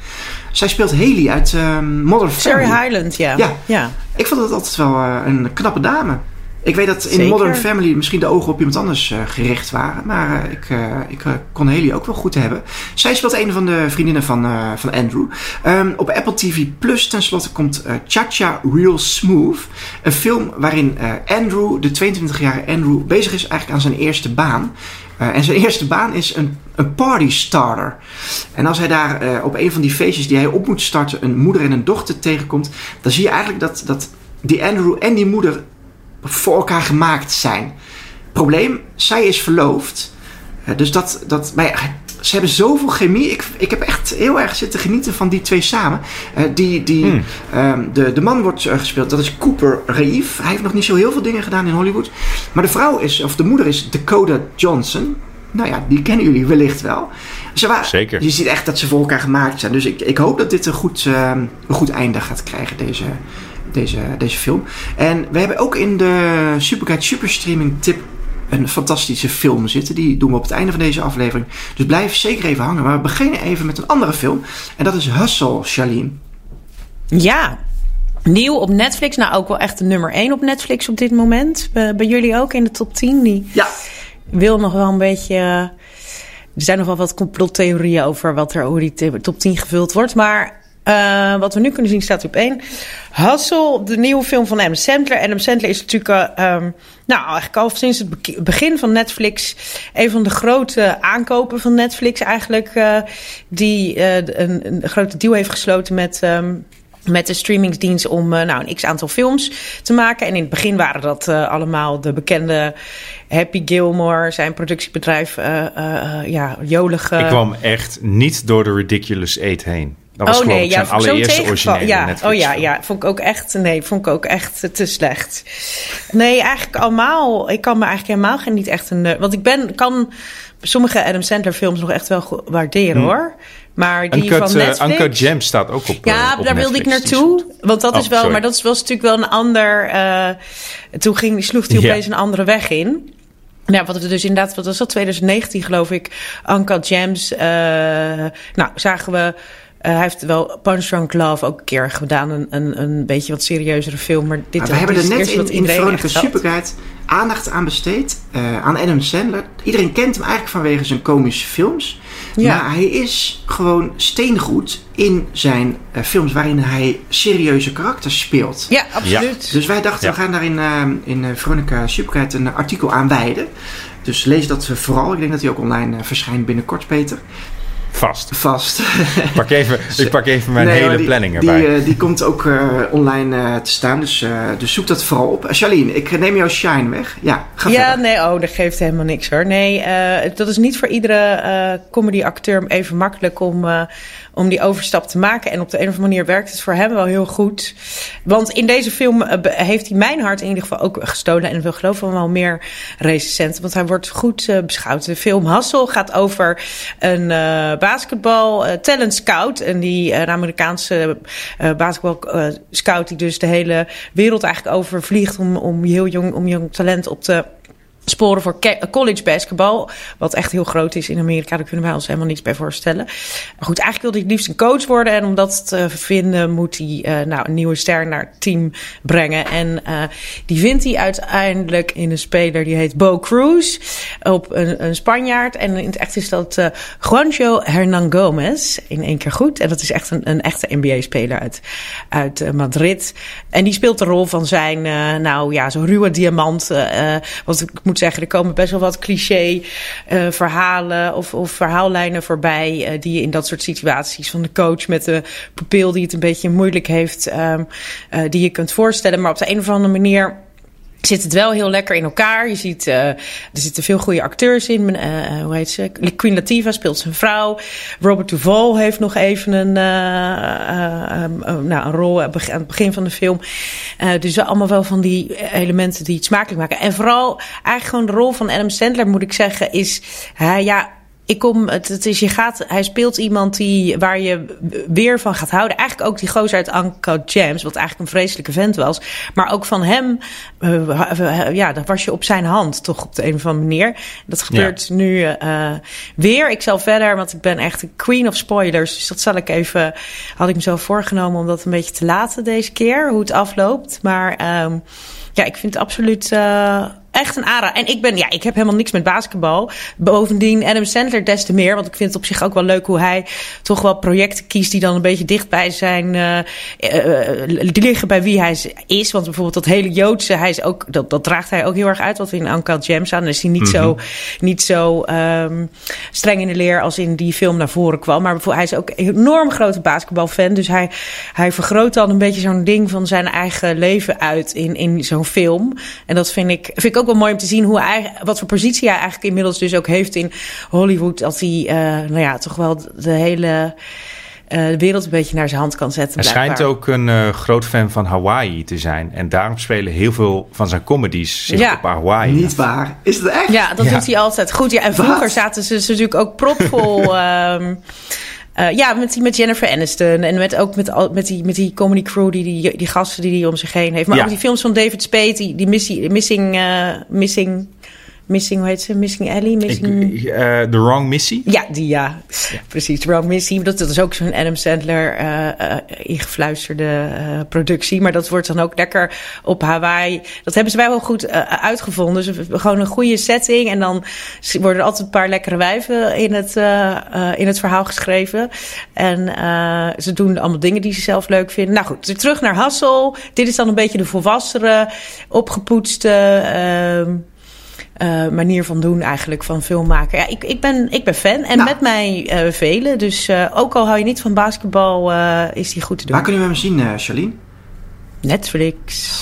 Zij speelt Haley uit ehm Modern Family. Sherry Highland, ja. Ja. ja. Ik vond het altijd wel eh, een knappe dame. Ik weet dat in Zeker. Modern Family misschien de ogen op iemand anders eh, gericht waren. Maar eh, ik, eh, ik kon Haley ook wel goed hebben. Zij speelt een van de vriendinnen van, van Andrew. Ehm, op Apple TV Plus tenslotte komt Cha-Cha Real Smooth. Een film waarin Andrew, de 22-jarige Andrew, bezig is eigenlijk aan zijn eerste baan. En zijn eerste baan is een, een party starter. En als hij daar op een van die feestjes die hij op moet starten... een moeder en een dochter tegenkomt... dan zie je eigenlijk dat, dat die Andrew en die moeder voor elkaar gemaakt zijn. Probleem, zij is verloofd. Eh, dus dat, dat maar ja, ze hebben zoveel chemie. Ik, ik heb echt heel erg zitten genieten van die twee samen. Eh, die, die, Hmm. ehm, de, de man wordt eh, gespeeld, dat is Cooper Raif. Hij heeft nog niet zo heel veel dingen gedaan in Hollywood. Maar de vrouw is, of de moeder is Dakota Johnson. Nou ja, die kennen jullie wellicht wel. Ze waren, Zeker. Je ziet echt dat ze voor elkaar gemaakt zijn. Dus ik, ik hoop dat dit een goed, ehm, een goed einde gaat krijgen, deze, deze, deze film. En we hebben ook in de Superguide Superstreaming tip een fantastische film zitten. Die doen we op het einde van deze aflevering. Dus blijf zeker even hangen. Maar we beginnen even met een andere film. En dat is Hustle, Charlene. Ja. Nieuw op Netflix. Nou, ook wel echt de nummer 1 op Netflix op dit moment. Bij, bij jullie ook in de top 10. Die Ja, wil nog wel een beetje. eh, Er zijn nog wel wat complottheorieën over wat er hoe die top 10 gevuld wordt. Maar eh, wat we nu kunnen zien staat op 1. Hustle, de nieuwe film van Adam Sandler. Adam Sandler is natuurlijk, eh, ehm, nou eigenlijk al sinds het begin van Netflix... een van de grote aankopen van Netflix eigenlijk. eh, die een, een grote deal heeft gesloten met... ehm, met de streamingsdienst om nou, een x-aantal films te maken. En in het begin waren dat allemaal de bekende Happy Gilmore, zijn productiebedrijf, eh, ja, jolige... Ik kwam echt niet door de Ridiculous 8 heen. Dat was oh nee, ik ja, zijn allereerste originele Ja, Netflix oh ja, ja, vond ik ook echt, nee, vond ik ook echt te slecht. Nee, eigenlijk allemaal, ik kan me eigenlijk helemaal geen niet echt een, want ik ben, kan sommige Adam Sandler films nog echt wel waarderen hoor. Maar die Uncut, van eh, Netflix... Uncut Gems staat ook op Ja, eh, op daar wilde ik naartoe. Want dat Oh, is wel, sorry. maar dat was natuurlijk wel een ander. eh, toen ging, sloeg hij Ja. opeens een andere weg in. Nou, wat we dus inderdaad, wat was dat, 2019 geloof ik, Uncut Gems. eh, nou, zagen we, eh, hij heeft wel Punch Drunk Love ook een keer gedaan. Een, een, een beetje wat serieuzere film. Maar dit, Maar we hebben er is het net in, wat in Veronica. Superguide aandacht aan besteed. eh, aan Adam Sandler. Iedereen kent hem eigenlijk vanwege zijn komische films. Ja. Maar hij is gewoon steengoed in zijn eh, films waarin hij serieuze karakters speelt. Ja, absoluut. Dus wij dachten, Ja. we gaan daar in, eh, in eh, Veronica Superguide een artikel aan wijden. Dus lees dat vooral. Ik denk dat hij ook online eh, verschijnt binnenkort, Peter. Vast. Vast. Ik pak even, ik pak even mijn Nee, hele die, planning die, erbij. eh, die komt ook eh, online eh, te staan. Dus, eh, dus zoek dat vooral op. Charlene, ik neem jouw shine weg. Ja, ga Ja, verder. nee, oh, dat geeft helemaal niks hoor. Nee, eh, dat is niet voor iedere eh comedy-acteur even makkelijk om, eh, om die overstap te maken. En op de een of andere manier werkt het voor hem wel heel goed. Want in deze film eh, heeft hij mijn hart in ieder geval ook gestolen. En we geloven wel meer recensenten. Want hij wordt goed eh, beschouwd. De film Hassel gaat over een eh, basketbal talent scout. En die Amerikaanse eh basketbal scout die dus de hele wereld eigenlijk overvliegt om, om heel jong, om jong talent op te sporen voor college basketbal. Wat echt heel groot is in Amerika. Daar kunnen wij ons helemaal niets bij voorstellen. Maar goed, eigenlijk wilde hij het liefst een coach worden. En om dat te vinden moet hij eh, nou, een nieuwe ster naar het team brengen. En eh, die vindt hij uiteindelijk in een speler die heet Bo Cruz. Op een, een Spanjaard. En in het echt is dat eh Juanjo Hernan Gomez. In één keer goed. En dat is echt een, een echte NBA-speler uit, uit Madrid. En die speelt de rol van zijn, nou ja, zo'n ruwe diamant. want ik moet zeggen, er komen best wel wat cliché eh, verhalen of, of verhaallijnen voorbij. eh, die je in dat soort situaties van de coach met de pupil die het een beetje moeilijk heeft, ehm, eh, die je kunt voorstellen. Maar op de een of andere manier zit het wel heel lekker in elkaar. Je ziet, eh, er zitten veel goede acteurs in. Eh, eh, hoe heet ze? Queen Latifah speelt zijn vrouw. Robert Duvall heeft nog even een, eh, eh, eh, nou, een rol aan het begin van de film. Dus allemaal wel van die elementen die het smakelijk maken. En vooral eigenlijk gewoon de rol van Adam Sandler, moet ik zeggen, is hij ja. Ik kom, het, het is, je gaat, hij speelt iemand die, waar je weer van gaat houden. Eigenlijk ook die gozer uit Uncut James, wat eigenlijk een vreselijke vent was. Maar ook van hem, uh, ja, dat was je op zijn hand, toch op de een of andere manier. Dat gebeurt ja. nu uh, weer. Ik zal verder, want ik ben echt een queen of spoilers. Dus dat zal ik even, had ik mezelf voorgenomen om dat een beetje te laten deze keer, hoe het afloopt. Maar um, ja, ik vind het absoluut uh, echt een aanrader. En ik ben, ja, ik heb helemaal niks met basketbal. Bovendien Adam Sandler des te meer. Want ik vind het op zich ook wel leuk hoe hij toch wel projecten kiest die dan een beetje dicht bij zijn, uh, uh, die liggen bij wie hij is. Want bijvoorbeeld dat hele Joodse, hij is ook, dat, dat draagt hij ook heel erg uit. Wat we in Uncle James aan. Dan is hij niet zo, niet zo um, streng in de leer als in die film naar voren kwam. Maar hij is ook een enorm grote basketbalfan. Dus hij, hij vergroot dan een beetje zo'n ding van zijn eigen leven uit in, in zo'n film. En dat vind ik, vind ik ook wel mooi om te zien hoe hij, wat voor positie hij eigenlijk inmiddels dus ook heeft in Hollywood. Dat hij, uh, nou ja, toch wel de hele uh, de wereld een beetje naar zijn hand kan zetten. Hij schijnt ook een uh, groot fan van Hawaii te zijn. En daarom spelen heel veel van zijn comedies zich ja. op Hawaii. Niet waar. Is het echt? Ja, dat ja. doet hij altijd goed. Ja, en vroeger Wat? zaten ze, ze natuurlijk ook propvol... um, Uh, ja, met, met Jennifer Aniston en met, ook met, met, die, met die comedy crew, die, die, die gasten die hij om zich heen heeft. Maar ja. ook die films van David Spade, die, die missie, Missing... Uh, missing Missing, hoe heet ze? Missing Ellie? Missing... Ik, uh, the Wrong Missie? Ja, die ja. ja. Precies, The Wrong Missie. Dat, dat is ook zo'n Adam Sandler uh, uh, ingefluisterde productie. Maar dat wordt dan ook lekker op Hawaii. Dat hebben ze wel goed uitgevonden. Dus gewoon een goede setting. En dan worden er altijd een paar lekkere wijven in het, in het verhaal geschreven. En ze doen allemaal dingen die ze zelf leuk vinden. Nou goed, terug naar Hassel. Dit is dan een beetje de volwassere, opgepoetste... Uh, manier van doen eigenlijk van film maken. Ja, ik, ik, ben, ik ben fan en nou. met mij uh, velen. Dus uh, ook al hou je niet van basketbal, is die goed te doen. Waar kunnen we hem zien, Charlene? Netflix.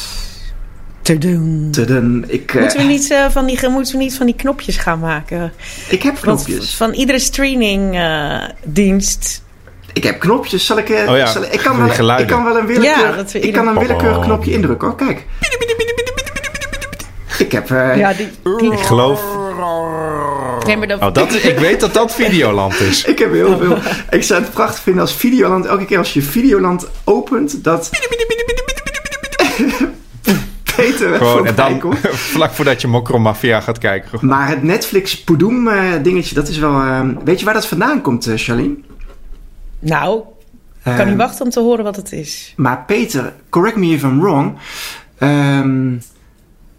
Te doen. Te doen. Ik, moeten, we niet, van die, moeten we niet van die knopjes gaan maken? Ik heb knopjes. Want van iedere streamingdienst... Ik heb knopjes. Zal ik, oh ja, zal, ik, kan wel, ik kan wel een willekeurig, ja, ik kan een willekeurig knopje indrukken. hoor. Kijk. Ik heb... Uh, ja, die, die... Ik geloof... Nee, maar dat, Oh, dat, ik weet dat dat Videoland is. Ik heb heel veel. Ik zou het prachtig vinden als Videoland, elke keer als je Videoland opent, dat. Peter Gewoon, en voorbij dan komt. vlak voordat je Mokromafia gaat kijken. Maar het Netflix Poedoem eh, dingetje, dat is wel. eh, weet je waar dat vandaan komt, eh, Charlene? nou, ik kan Eh, niet wachten om te horen wat het is. Maar Peter, correct me if I'm wrong. Ehm,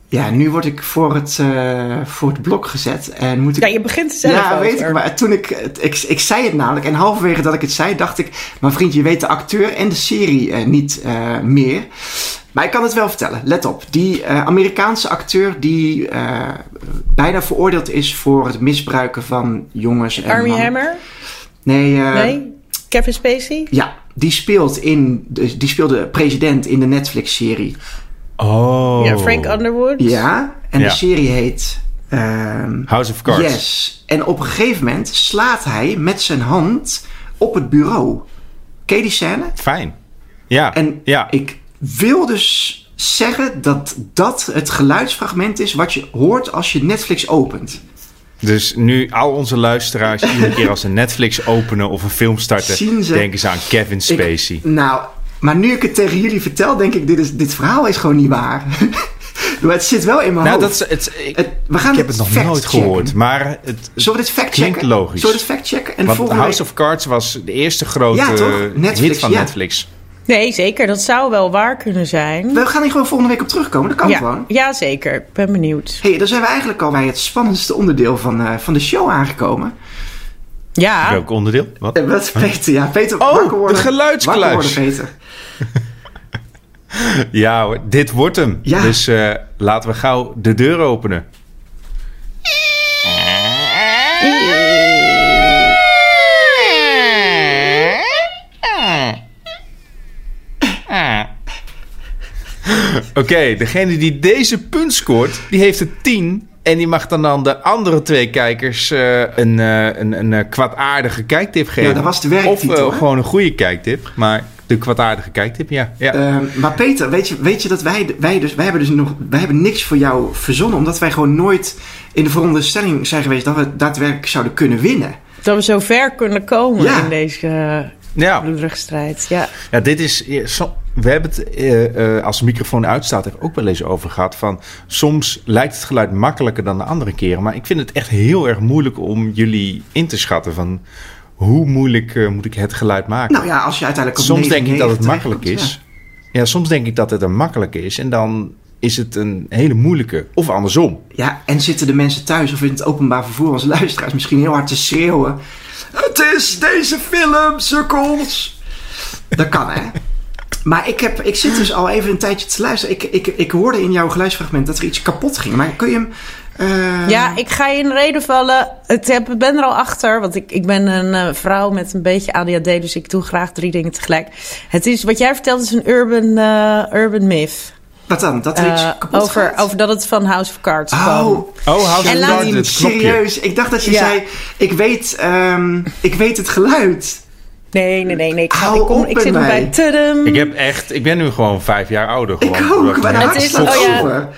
ja, nu word ik voor het, eh, voor het blok gezet. En moet ik... Ja, je begint zelf Ja, over. weet ik. Maar toen ik, ik... Ik zei het namelijk. En halverwege dat ik het zei, dacht ik... Maar vriend, je weet de acteur en de serie eh, niet eh, meer. Maar ik kan het wel vertellen. Let op. Die Amerikaanse acteur die bijna veroordeeld is... voor het misbruiken van jongens en Army mannen. Hammer? Nee, nee? Kevin Spacey? Ja, die speelt in... Die speelde president in de Netflix-serie. Oh. Ja, Frank Underwood? Ja, en Ja. de serie heet... ehm, House of Cards. Yes. En op een gegeven moment slaat hij met zijn hand op het bureau. Ken je die scène? Fijn. Ja. En ja. ik wil dus zeggen dat dat het geluidsfragment is wat je hoort als je Netflix opent. Dus nu al onze luisteraars iedere keer als ze Netflix openen of een film starten, Zien ze- denken ze aan Kevin Ik- Spacey. nou, maar nu ik het tegen jullie vertel, denk ik, dit, is, dit verhaal is gewoon niet waar. Maar het zit wel in mijn Nou, hoofd. dat is, het, ik, Het- we gaan ik heb het nog nooit checken. gehoord, maar het, Zullen we dit fact klinkt checken? logisch. Zullen we dit fact checken? En want volgende House week- of Cards was de eerste grote Ja? Netflix, hit van ja. Netflix. Nee, zeker. Dat zou wel waar kunnen zijn. We gaan hier gewoon volgende week op terugkomen. Dat kan ja, gewoon. ja, zeker. Ik ben benieuwd. hey, dan zijn we eigenlijk al bij het spannendste onderdeel van, eh, van de show aangekomen. Ja, Welk onderdeel? Wat? Wat, Peter? Ja, Peter, Oh, wakker worden. de geluidskluis. Wakker worden, Peter. Ja hoor, dit wordt hem. Ja. Dus eh, laten we gauw de deur openen. Oké, degene die deze punt scoort, die heeft er 10. En die mag dan aan de andere twee kijkers eh, een, eh, een, een eh, kwaadaardige kijktip geven. Ja, dat was de werktitel, Of gewoon een goede kijktip. Maar de kwaadaardige kijktip, ja. ja. Ehm, maar Peter, weet je, weet je dat wij, wij dus, wij hebben dus nog, wij hebben niks voor jou verzonnen, omdat wij gewoon nooit in de veronderstelling zijn geweest dat we daadwerkelijk zouden kunnen winnen. dat we zo ver kunnen komen Ja. in deze uh, ja. strijd. Ja. Ja, dit is. ja, so- we hebben het eh, eh, als de microfoon uitstaat er ook wel eens over gehad. Van soms lijkt het geluid makkelijker dan de andere keren. Maar ik vind het echt heel erg moeilijk om jullie in te schatten. Van hoe moeilijk eh, moet ik het geluid maken? Nou ja, als je uiteindelijk op soms denk ik dat het 99 makkelijk is. Ja. soms denk ik dat het een makkelijke is. En dan is het een hele moeilijke. Of andersom. Ja. ja, en zitten de mensen thuis of in het openbaar vervoer als luisteraars misschien heel hard te schreeuwen. Het is deze film, sukkels. Dat kan, hè? Maar ik, heb, ik zit dus al even een tijdje te luisteren. Ik, ik, ik hoorde in jouw geluidsfragment dat er iets kapot ging. Maar kun je hem... eh, ja, ik ga je in de reden vallen. Ik ben er al achter, want ik, ik ben een eh, vrouw met een beetje ADHD, dus ik doe graag drie dingen tegelijk. Het is, wat jij vertelt is een urban, eh, urban myth. Wat dan? Dat er iets kapot over, gaat? over dat het van House of Cards kwam. Oh, Oh, House En of Cards, serieus. Ik dacht dat je Ja. zei, ik weet, ehm, ik weet het geluid. Nee, nee, nee. nee. Ik, Hou ik, kom, op ik zit nog bij tudum. Ik heb echt. Ik ben nu gewoon vijf jaar ouder. Ik Gewoon, ook, maar Het is- oh ja.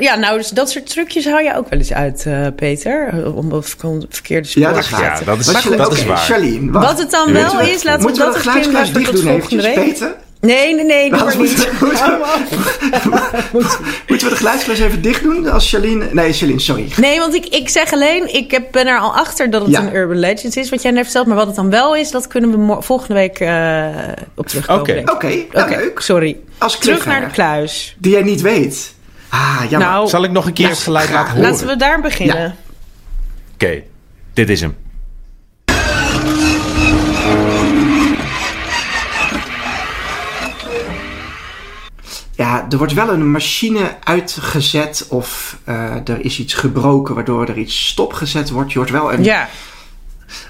Ja, nou, dus dat soort trucjes hou je ook wel eens uit, eh, Peter. Om op het verkeerde spoor Ja, dat is te waar. Ja, dat is- Maar goed, dat is waar. Charlene. Wat het dan wel is, laten we dat de eens geluidskluis doen. eventjes. Peter? Nee, nee, nee, doe Anders maar niet. moeten, we de geluidskluis even dicht doen als Charlene... Nee, Charlene, sorry. Nee, want ik, ik zeg alleen, ik heb, ben er al achter dat het Ja. een urban legend is, wat jij net vertelt. Maar wat het dan wel is, dat kunnen we volgende week eh, op terugkomen. Oké. nou, Oké, leuk. sorry. Als Terug naar de kluis. Die jij niet weet. Ah, jammer. Nou, Zal ik nog een keer het geluid graag. laten horen? laten we daar beginnen. Oké, dit is hem. Er wordt wel een machine uitgezet of eh, er is iets gebroken waardoor er iets stopgezet wordt. Je hoort wel een... Ja.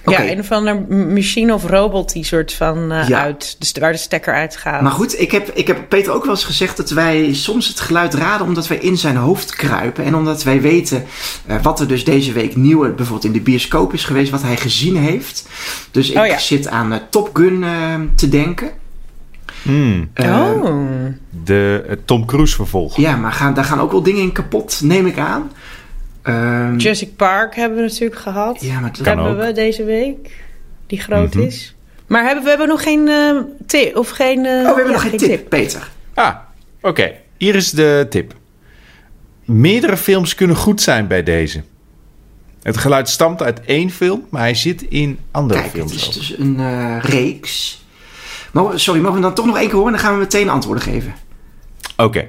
Ja, een of andere machine of robot die soort van eh, Ja. uit, dus waar de stekker uitgaat. Maar goed, ik heb, ik heb Peter ook wel eens gezegd dat wij soms het geluid raden omdat wij in zijn hoofd kruipen. En omdat wij weten eh, wat er dus deze week nieuw bijvoorbeeld in de bioscoop is geweest, wat hij gezien heeft. Dus ik Oh ja. zit aan Top Gun te denken. Hmm, Eh, oh. de eh, Tom Cruise vervolg. Ja, maar gaan, daar gaan ook wel dingen in kapot, neem ik aan. Ehm, Jurassic Park hebben we natuurlijk gehad. ja, maar Dat hebben ook. we deze week. Die groot Mhm. is. Maar hebben, we hebben nog geen eh, tip. Of geen. eh, Oh, we hebben ja, nog geen tip, Peter. Ah, oké. Hier is de tip. Meerdere films kunnen goed zijn bij deze. Het geluid stamt uit één film, maar hij zit in andere Kijk, het films. is ook. dus een eh, reeks. Sorry, mogen we dan toch nog één keer horen? Dan gaan we meteen antwoorden geven. Oké.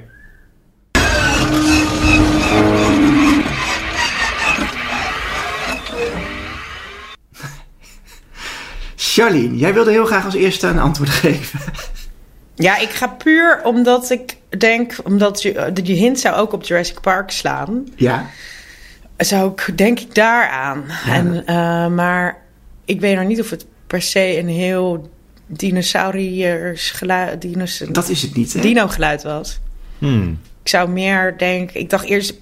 Charlene, jij wilde heel graag als eerste een antwoord geven. Ja, ik ga puur omdat ik denk, omdat je, eh, die hint zou ook op Jurassic Park slaan. Ja. Zou ik, denk ik, daaraan. En, eh, maar ik weet nog niet of het per se een heel dinosauriërs geluid, dinos, Dat is het niet, hè? dino geluid was. Hmm. Ik zou meer denken, ik dacht eerst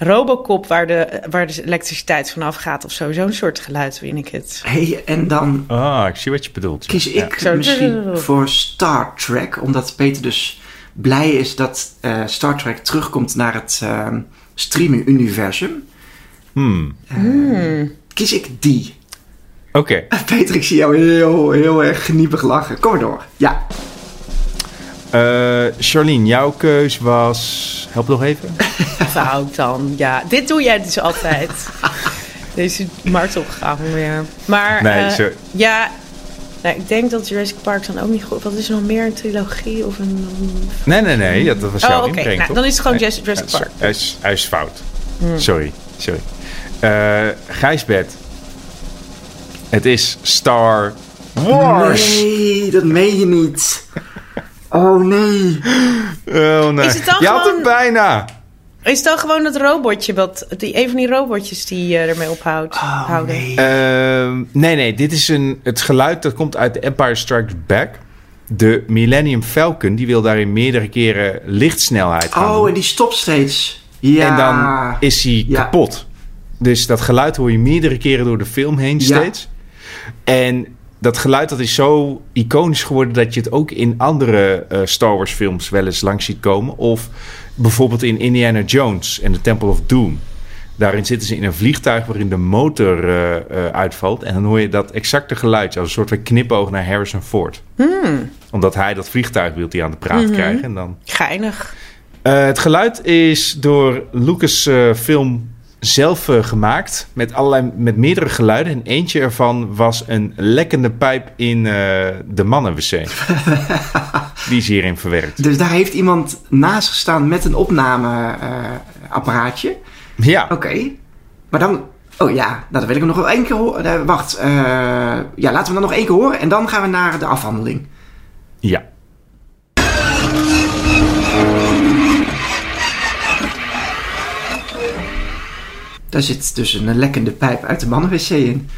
Robocop waar de, waar de elektriciteit vanaf gaat of zo. Zo'n soort geluid vind ik het. Hey, en dan Ah, ik zie wat je bedoelt. kies Ja. ik Zo. misschien voor Star Trek. Omdat Peter dus blij is dat eh, Star Trek terugkomt naar het ehm, streaming-universum. Hmm. Kies ik die. Oké. Peter, ik zie jou heel, heel erg geniepig lachen. Kom maar door. Ja. Eh, Charlene, jouw keus was... Help nog even. Fout dan, ja. Dit doe jij dus altijd. Deze martelgang weer. Maar Nee, eh, zo- ja, nou, ik denk dat Jurassic Park dan ook niet goed... Wat is er nog meer, een trilogie of een... Nee, nee, nee. Ja, dat was Oh, jouw oké. inbreng, Nou, toch? dan is het gewoon Nee, Jurassic- Park. Hij is, hij is fout. Sorry, sorry. Eh Gijsbert. Het is Star Wars. Nee, dat meen je niet. Oh nee. Oh nee. Is het dan Je had gewoon- hem bijna. Is het dan gewoon het robotje, wat, die, een van die robotjes die eh, ermee ophoudt? Oh houden? nee. Ehm, nee, nee. Dit is een, het geluid dat komt uit The Empire Strikes Back. De Millennium Falcon die wil daarin meerdere keren lichtsnelheid gaan Oh, doen. en die stopt steeds. Ja. En dan is hij Ja. kapot. Dus dat geluid hoor je meerdere keren door de film heen Ja. steeds. En dat geluid dat is zo iconisch geworden dat je het ook in andere eh, Star Wars films wel eens langs ziet komen. Of bijvoorbeeld in Indiana Jones en The Temple of Doom. Daarin zitten ze in een vliegtuig waarin de motor eh, eh, uitvalt. En dan hoor je dat exacte geluid, als een soort van knipoog naar Harrison Ford. Omdat hij dat vliegtuig wil die aan de praat krijgen. En dan Geinig. het geluid is door Lucasfilm film zelf eh, gemaakt. Met, allerlei, met meerdere geluiden. En eentje ervan was een lekkende pijp in eh, de mannenwc. Die is hierin verwerkt. Dus daar heeft iemand naast gestaan met een opnameapparaatje. Ja, Oké. Maar dan... Oh ja, nou, dan wil ik hem nog wel één keer horen. Eh, wacht. ja, laten we dan nog één keer horen. En dan gaan we naar de afhandeling. ja. Daar zit dus een lekkende pijp uit de mannenwc in.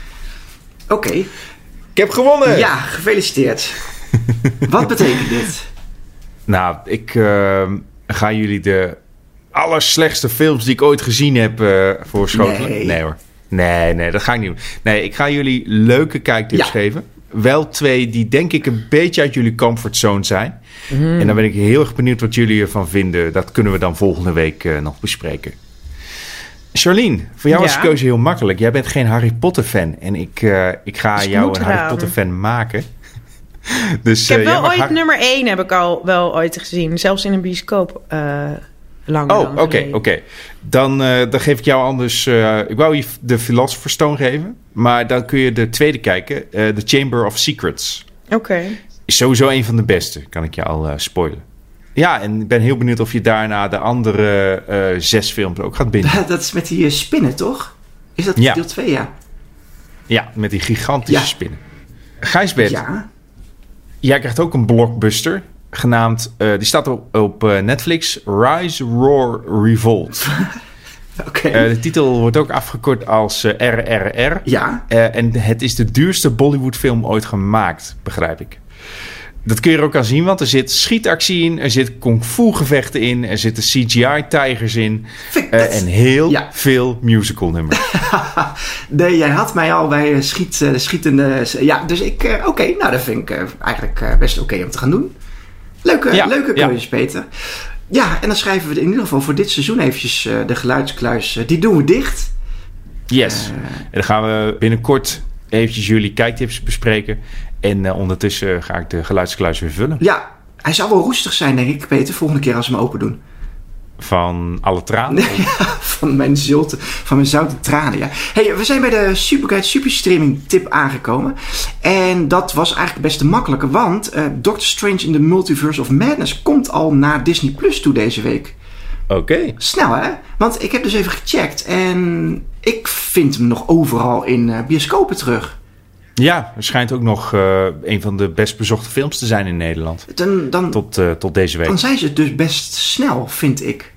Oké. Ik heb gewonnen! Ja, gefeliciteerd. Wat betekent dit? Nou, ik eh, ga jullie de allerslechtste films die ik ooit gezien heb eh voorschotelen. Nee. hoor. Nee, nee, dat ga ik niet doen. Nee, ik ga jullie leuke kijktips Ja. geven. Wel twee die denk ik een beetje uit jullie comfortzone zijn. Mhm. En dan ben ik heel erg benieuwd wat jullie ervan vinden. Dat kunnen we dan volgende week eh, nog bespreken. Charlene, voor jou was Ja? de keuze heel makkelijk. Jij bent geen Harry Potter fan. En ik, eh, ik ga Dus jou een Harry. Potter fan maken. dus, Ik heb eh, wel ooit Har- nummer 1 heb ik al wel ooit gezien. Zelfs in een bioscoop. eh lang Oh, oké, oké. Dan, dan geef ik jou anders... ik wou je de Philosopher's Stone geven. Maar dan kun je de tweede kijken. The Chamber of Secrets. Oké. Is sowieso een van de beste. Kan ik je al spoilen. Ja, en ik ben heel benieuwd of je daarna de andere eh, zes films ook gaat binden. Dat is met die eh, spinnen, toch? Is dat Ja. deel 2, ja? Ja, met die gigantische Ja. spinnen. Gijsbert, Ja. jij krijgt ook een blockbuster. Genaamd, eh, die staat op, op Netflix. Rise, Roar, Revolt. Oké. Eh, de titel wordt ook afgekort als RRR. ja. En het is de duurste Bollywood-film ooit gemaakt, begrijp ik. Dat kun je er ook aan zien, want er zit schietactie in, er zit kung fu gevechten in, er zitten CGI-tijgers in dat- en heel Ja. veel musical nummers. Nee, jij had mij al bij eh, schiet, eh, schietende... Ja, dus ik... oké, nou dat vind ik eigenlijk best oké om te gaan doen. Leuke, Ja, leuke ja. keuzes, Peter. Ja, en dan schrijven we in ieder geval voor dit seizoen eventjes de geluidskluis. die doen we dicht. Yes. En dan gaan we binnenkort eventjes jullie kijktips bespreken. En eh, ondertussen ga ik de geluidskluis weer vullen. Ja, hij zal wel roestig zijn, denk ik, Peter, volgende keer als we hem open doen. Van alle tranen. van mijn zilte, van mijn zoute tranen, ja. Hey, we zijn bij de Superguide Superstreaming tip aangekomen. En dat was eigenlijk best te makkelijke, want eh, Doctor Strange in the Multiverse of Madness komt al naar Disney Plus toe deze week. Oké. Snel, hè? Want ik heb dus even gecheckt en ik vind hem nog overal in eh, bioscopen terug. Ja, er schijnt ook nog eh, een van de best bezochte films te zijn in Nederland. Dan, dan, Tot, eh, tot deze week. dan zijn ze dus best snel, vind ik.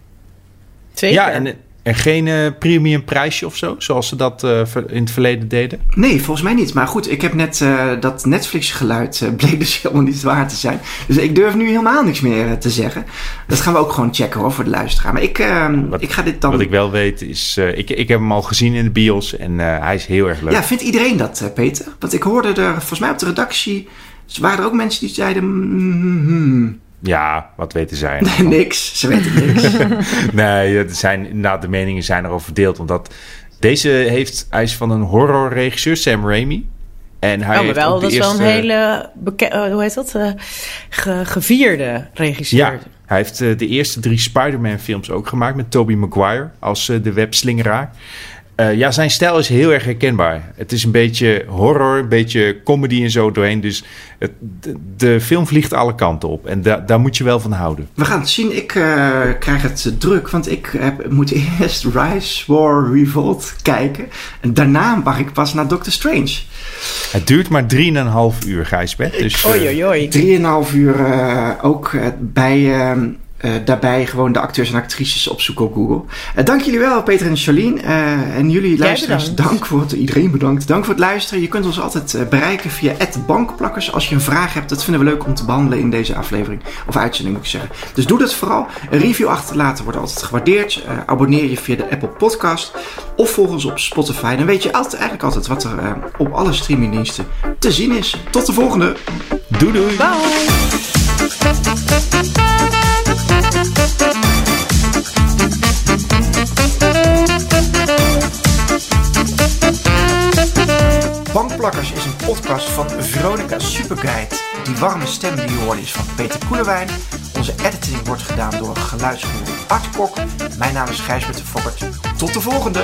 Zeker. Ja, en, en geen eh, premium prijsje of zo, zoals ze dat eh, in het verleden deden. Nee, volgens mij niet. Maar goed, ik heb net eh, dat Netflix-geluid bleek dus helemaal niet waar te zijn. Dus ik durf nu helemaal niks meer te zeggen. Dat gaan we ook gewoon checken hoor, voor de luisteraar. Maar ik, Wat- ik ga dit dan... Wat ik wel weet is, eh, ik, ik heb hem al gezien in de bios en eh, hij is heel erg leuk. Ja, vindt iedereen dat, eh, Peter? Want ik hoorde er, volgens mij op de redactie... waren er ook mensen die zeiden... mm, hmm, Ja, wat weten zij? niks, ze weten niks. nee, er zijn, inderdaad, de meningen zijn erover verdeeld. Omdat deze heeft, hij is van een horrorregisseur, Sam Raimi. En hij Oh, maar heeft wel, ook de dat is wel een eerste- hele, beke- eh, hoe heet dat? Eh, ge- gevierde regisseur. Ja, hij heeft eh, de eerste drie Spider-Man films ook gemaakt met Tobey Maguire als eh, de webslingeraar. Eh, ja, zijn stijl is heel erg herkenbaar. Het is een beetje horror, een beetje comedy en zo doorheen. Dus het, de, de film vliegt alle kanten op. En da- daar moet je wel van houden. We gaan het zien. Ik eh, krijg het druk, want ik heb, moet eerst Rise, War, Revolt kijken. En daarna mag ik pas naar Doctor Strange. Het duurt maar 3,5 uur, Gijsbert. Dus, eh, Oei, oei, oei. Drieënhalf uur eh, ook bij, eh, daarbij gewoon de acteurs en actrices opzoeken op Google. Eh, dank jullie wel, Peter en Charlene. Eh, en jullie luisteraars, bedankt. dank voor het, iedereen bedankt. Dank voor het luisteren. Je kunt ons altijd bereiken via bankplakkers. Als je een vraag hebt, dat vinden we leuk om te behandelen in deze aflevering. Of uitzending moet ik zeggen. Dus doe dat vooral. Een review achterlaten wordt altijd gewaardeerd. Abonneer je via de Apple Podcast. Of volg ons op Spotify. Dan weet je altijd, eigenlijk altijd wat er op alle streamingdiensten te zien is. Tot de volgende! doei doei! Bankplakkers is een podcast van Veronica Superguide. Die warme stem die je hoort is van Peter Koelewijn. Onze editing wordt gedaan door geluidsgoer Art Kok. Mijn naam is Gijsbert de Fokkert. Tot de volgende!